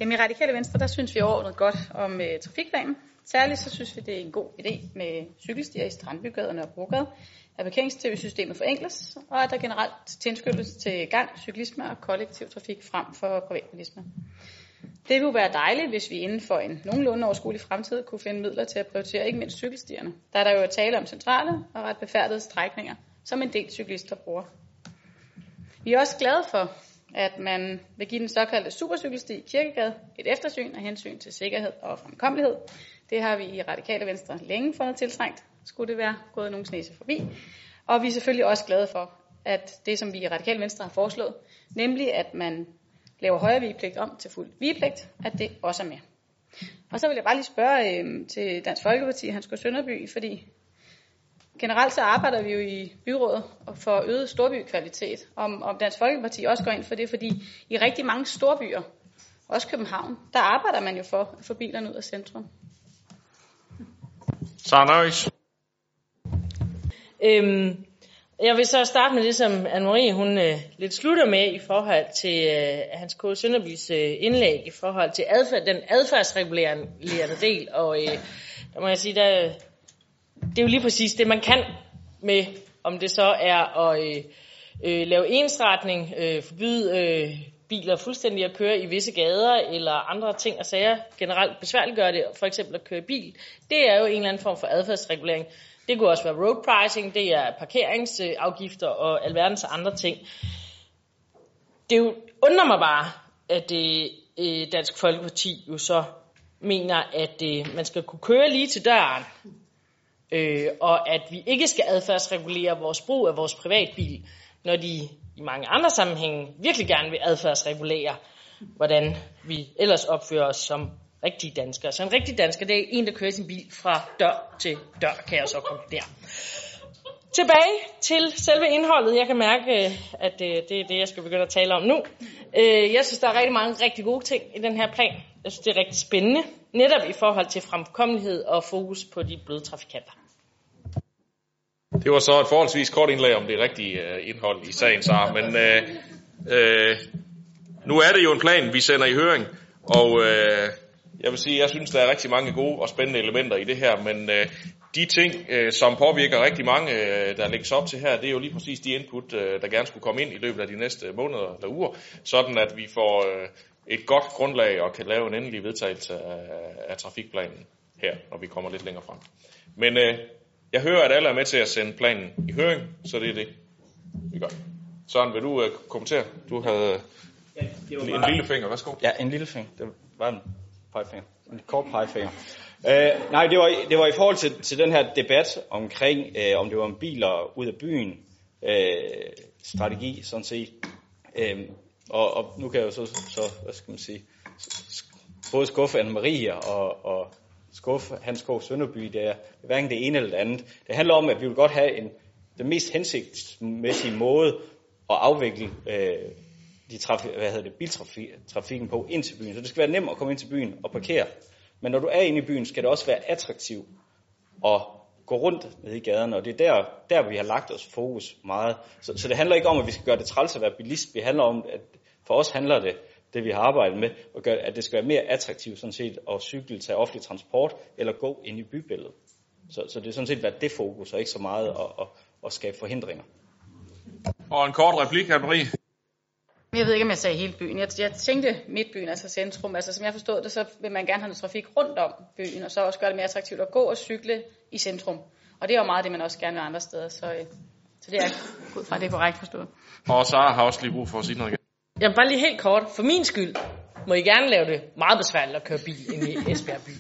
Jamen i Radikale Venstre, der synes vi overordnet godt om øh, trafikplanen. Særligt så synes vi, det er en god idé med cykelstier i Strandbygaderne og Brogade, at parkerings-tv-systemet forenkles, og at der generelt tilskyndes til gang, cyklisme og kollektiv trafik frem for privatbilisme. Det ville være dejligt, hvis vi inden for en nogenlunde overskuelig fremtid kunne finde midler til at prioritere ikke mindst cykelstierne, der er der jo tale om centrale og ret befærdede strækninger, som en del cyklister bruger. Vi er også glade for, at man vil give den såkaldte supercykelsti i Kirkegade et eftersyn af hensyn til sikkerhed og fremkommelighed. Det har vi i Radikale Venstre længe fundet tiltrængt, skulle det være gået nogen snese forbi. Og vi er selvfølgelig også glade for, at det, som vi i Radikale Venstre har foreslået, nemlig at man laver højere vigepligt om til fuld vigepligt, at det også er med. Og så vil jeg bare lige spørge øh, til Dansk Folkeparti, Hans Sønderby, fordi generelt så arbejder vi jo i byrådet for øget storbykvalitet. Om, om Dansk Folkeparti også går ind for det, fordi i rigtig mange storbyer, også København, der arbejder man jo for at få bilerne ud af centrum. Sarnøjs. Øhm, jeg vil så starte med det, som Anne-Marie hun øh, lidt slutter med i forhold til øh, Hans K. Sønderbys øh, indlæg i forhold til adfærd, den adfærdsregulerende del. Og øh, der må jeg sige, der, det er jo lige præcis det, man kan med, om det så er at øh, øh, lave ensretning, øh, forbyde øh, biler fuldstændig at køre i visse gader, eller andre ting og sager generelt besværliggøre det, for eksempel at køre bil. Det er jo en eller anden form for adfærdsregulering. Det kunne også være road pricing, det er parkeringsafgifter og alverdens andre ting. Det jo undrer mig bare, at det, øh, Dansk Folkeparti jo så mener, at øh, man skal kunne køre lige til døren, øh, og at vi ikke skal adfærdsregulere vores brug af vores privatbil, når de i mange andre sammenhænge virkelig gerne vil adfærdsregulere, hvordan vi ellers opfører os som rigtige danskere. Så en rigtig dansker, det er en, der kører sin bil fra dør til dør, kan jeg så konkludere. Tilbage til selve indholdet. Jeg kan mærke, øh, at øh, det er det, jeg skal begynde at tale om nu. Øh, jeg synes, der er rigtig mange rigtig gode ting i den her plan. Jeg synes, det er rigtig spændende. Netop i forhold til fremkommelighed og fokus på de bløde trafikanter. Det var så et forholdsvis kort indlæg om det rigtige øh, indhold i sagen, Sara. Men øh, øh, nu er det jo en plan, vi sender i høring. Og øh, jeg vil sige, jeg synes, der er rigtig mange gode og spændende elementer i det her. Men øh, de ting, øh, som påvirker rigtig mange, øh, der lægges op til her, det er jo lige præcis de input, øh, der gerne skulle komme ind i løbet af de næste måneder eller uger. Sådan at vi får øh, et godt grundlag og kan lave en endelig vedtagelse af, af trafikplanen her, når vi kommer lidt længere frem. Men øh, jeg hører, at alle er med til at sende planen i høring, så det er det, vi gør. Søren, vil du uh, kommentere? Du havde ja, en, en lille finger, værsgo. Ja, en lille finger. Det var en pegefinger. En kort pegefinger. Uh, nej, det var, det var i forhold til, til den her debat omkring, uh, om det var en biler ud af byen uh, strategi, sådan set. Uh, og, og nu kan jeg jo så, så hvad skal man sige, både skuffe Anne-Marie og, og skuffe Hans K. Sønderby, det er hverken det ene eller det andet. Det handler om, at vi vil godt have en, den mest hensigtsmæssige måde at afvikle øh, de traf, hvad hedder det, biltrafikken på ind til byen. Så det skal være nemt at komme ind til byen og parkere. Men når du er inde i byen, skal det også være attraktivt at gå rundt nede i gaderne, og det er der, der vi har lagt os fokus meget. Så, så det handler ikke om, at vi skal gøre det træls at være bilist. Vi handler om, at for os handler det det vi har arbejdet med, at, gøre, at det skal være mere attraktivt sådan set at cykle, tage offentlig transport eller gå ind i bybilledet. Så, så det er sådan set været det fokus, og ikke så meget at, at, at skabe forhindringer. Og en kort replik, Anne-Marie. Jeg ved ikke, om jeg sagde hele byen. Jeg, jeg tænkte midtbyen, altså centrum. Altså, som jeg forstod det, så vil man gerne have noget trafik rundt om byen, og så også gøre det mere attraktivt at gå og cykle i centrum. Og det er jo meget det, man også gerne vil andre steder. Så, øh, så det er ud fra, det er korrekt forstået. Og Sara har også lige brug for at sige noget igen. Jamen bare lige helt kort. For min skyld må I gerne lave det meget besværligt at køre bil ind i Esbjerg by.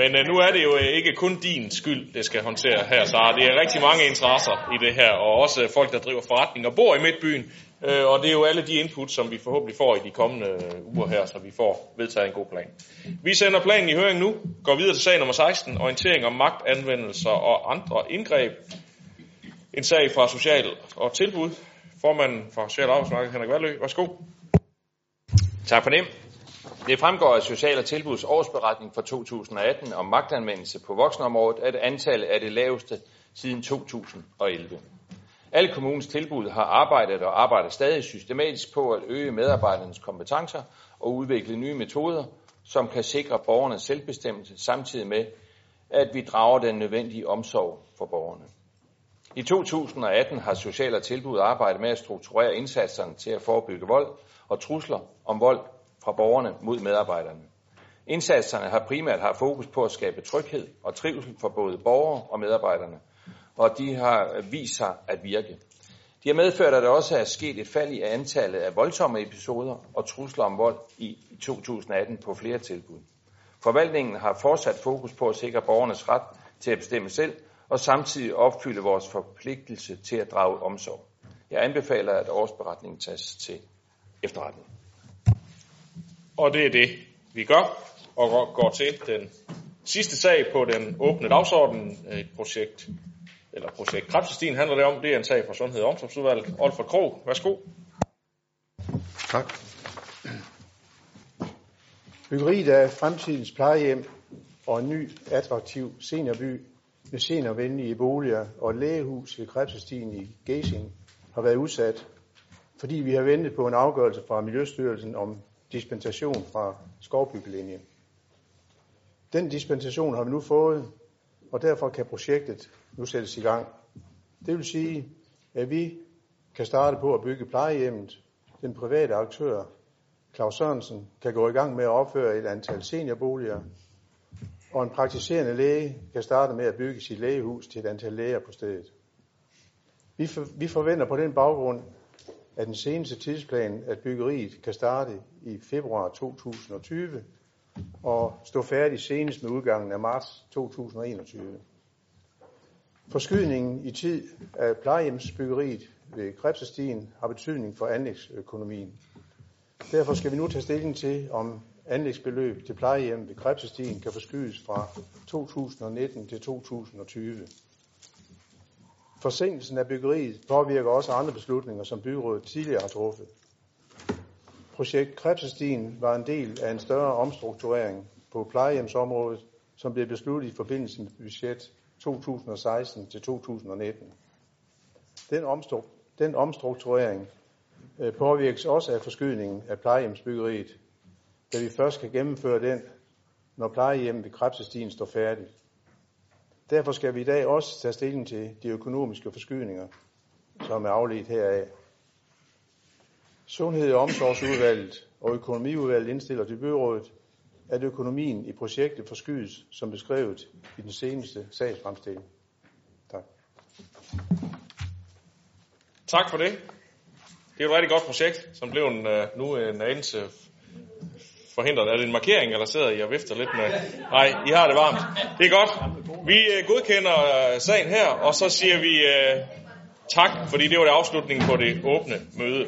Men øh, nu er det jo øh, ikke kun din skyld, det skal håndtere her, Sara. Det er rigtig mange interesser i det her, og også øh, folk, der driver forretning og bor i Midtbyen. Øh, og det er jo alle de input, som vi forhåbentlig får i de kommende øh, uger her, så vi får vedtaget en god plan. Vi sender planen i høring nu, går videre til sag nummer 16, orientering om magtanvendelser og andre indgreb. En sag fra Social og Tilbud. Formanden for Social Arbejdsmarked, Henrik Valø. Værsgo. Tak for det. Det fremgår af Social- og Tilbuds årsberetning for 2018 om magtanvendelse på voksenområdet, at antallet er det laveste siden 2011. Alle kommunens tilbud har arbejdet og arbejder stadig systematisk på at øge medarbejdernes kompetencer og udvikle nye metoder, som kan sikre borgernes selvbestemmelse, samtidig med, at vi drager den nødvendige omsorg for borgerne. I 2018 har Social- og Tilbud arbejdet med at strukturere indsatserne til at forebygge vold og trusler om vold fra borgerne mod medarbejderne. Indsatserne har primært haft fokus på at skabe tryghed og trivsel for både borgere og medarbejderne, og de har vist sig at virke. De har medført, at der også er sket et fald i antallet af voldsomme episoder og trusler om vold i 2018 på flere tilbud. Forvaltningen har fortsat fokus på at sikre borgernes ret til at bestemme selv, og samtidig opfylde vores forpligtelse til at drage omsorg. Jeg anbefaler, at årsberetningen tages til efterretning. Og det er det, vi gør, og går til den sidste sag på den åbne dagsorden. Et projekt, eller projekt Krebsestien handler det om. Det er en sag fra Sundhed og Omsorgsudvalget. Olfert Krog, værsgo. Tak. Byggeriet af fremtidens plejehjem og en ny, attraktiv seniorby med seniorvenlige boliger og et lægehus ved Krebsestien i Gæsing har været udsat, fordi vi har ventet på en afgørelse fra Miljøstyrelsen om dispensation fra skovbyggelinjen. Den dispensation har vi nu fået, og derfor kan projektet nu sættes i gang. Det vil sige, at vi kan starte på at bygge plejehjemmet. Den private aktør, Claus Sørensen, kan gå i gang med at opføre et antal seniorboliger, og en praktiserende læge kan starte med at bygge sit lægehus til et antal læger på stedet. Vi, for, vi forventer på den baggrund, af den seneste tidsplan, at byggeriet kan starte i februar 2020 og stå færdig senest med udgangen af marts 2021. Forskydningen i tid af plejehjemsbyggeriet ved Krebsestien har betydning for anlægsøkonomien. Derfor skal vi nu tage stilling til, om anlægsbeløb til plejehjem ved Krebsestien kan forskydes fra 2019 til 2020. Forsinkelsen af byggeriet påvirker også andre beslutninger, som byrådet tidligere har truffet. Projekt Krebsestien var en del af en større omstrukturering på plejehjemsområdet, som blev besluttet i forbindelse med budget 2016 til 2019. Den, omstru- den omstrukturering øh, påvirkes også af forskydningen af plejehjemsbyggeriet, da vi først kan gennemføre den, når plejehjemmet ved Krebsestien står færdigt. Derfor skal vi i dag også tage stilling til de økonomiske forskydninger, som er afledt heraf. Sundhed- og omsorgsudvalget og økonomiudvalget indstiller til byrådet, at økonomien i projektet forskydes som beskrevet i den seneste sagsfremstilling. Tak. Tak for det. Det er et rigtig godt projekt, som blev en, øh, nu en anelse forhindret. Er det en markering, eller sidder I og vifter lidt med? Nej, I har det varmt. Det er godt. Vi øh, godkender øh, sagen her, og så siger vi øh, tak, fordi det var det afslutningen på det åbne møde.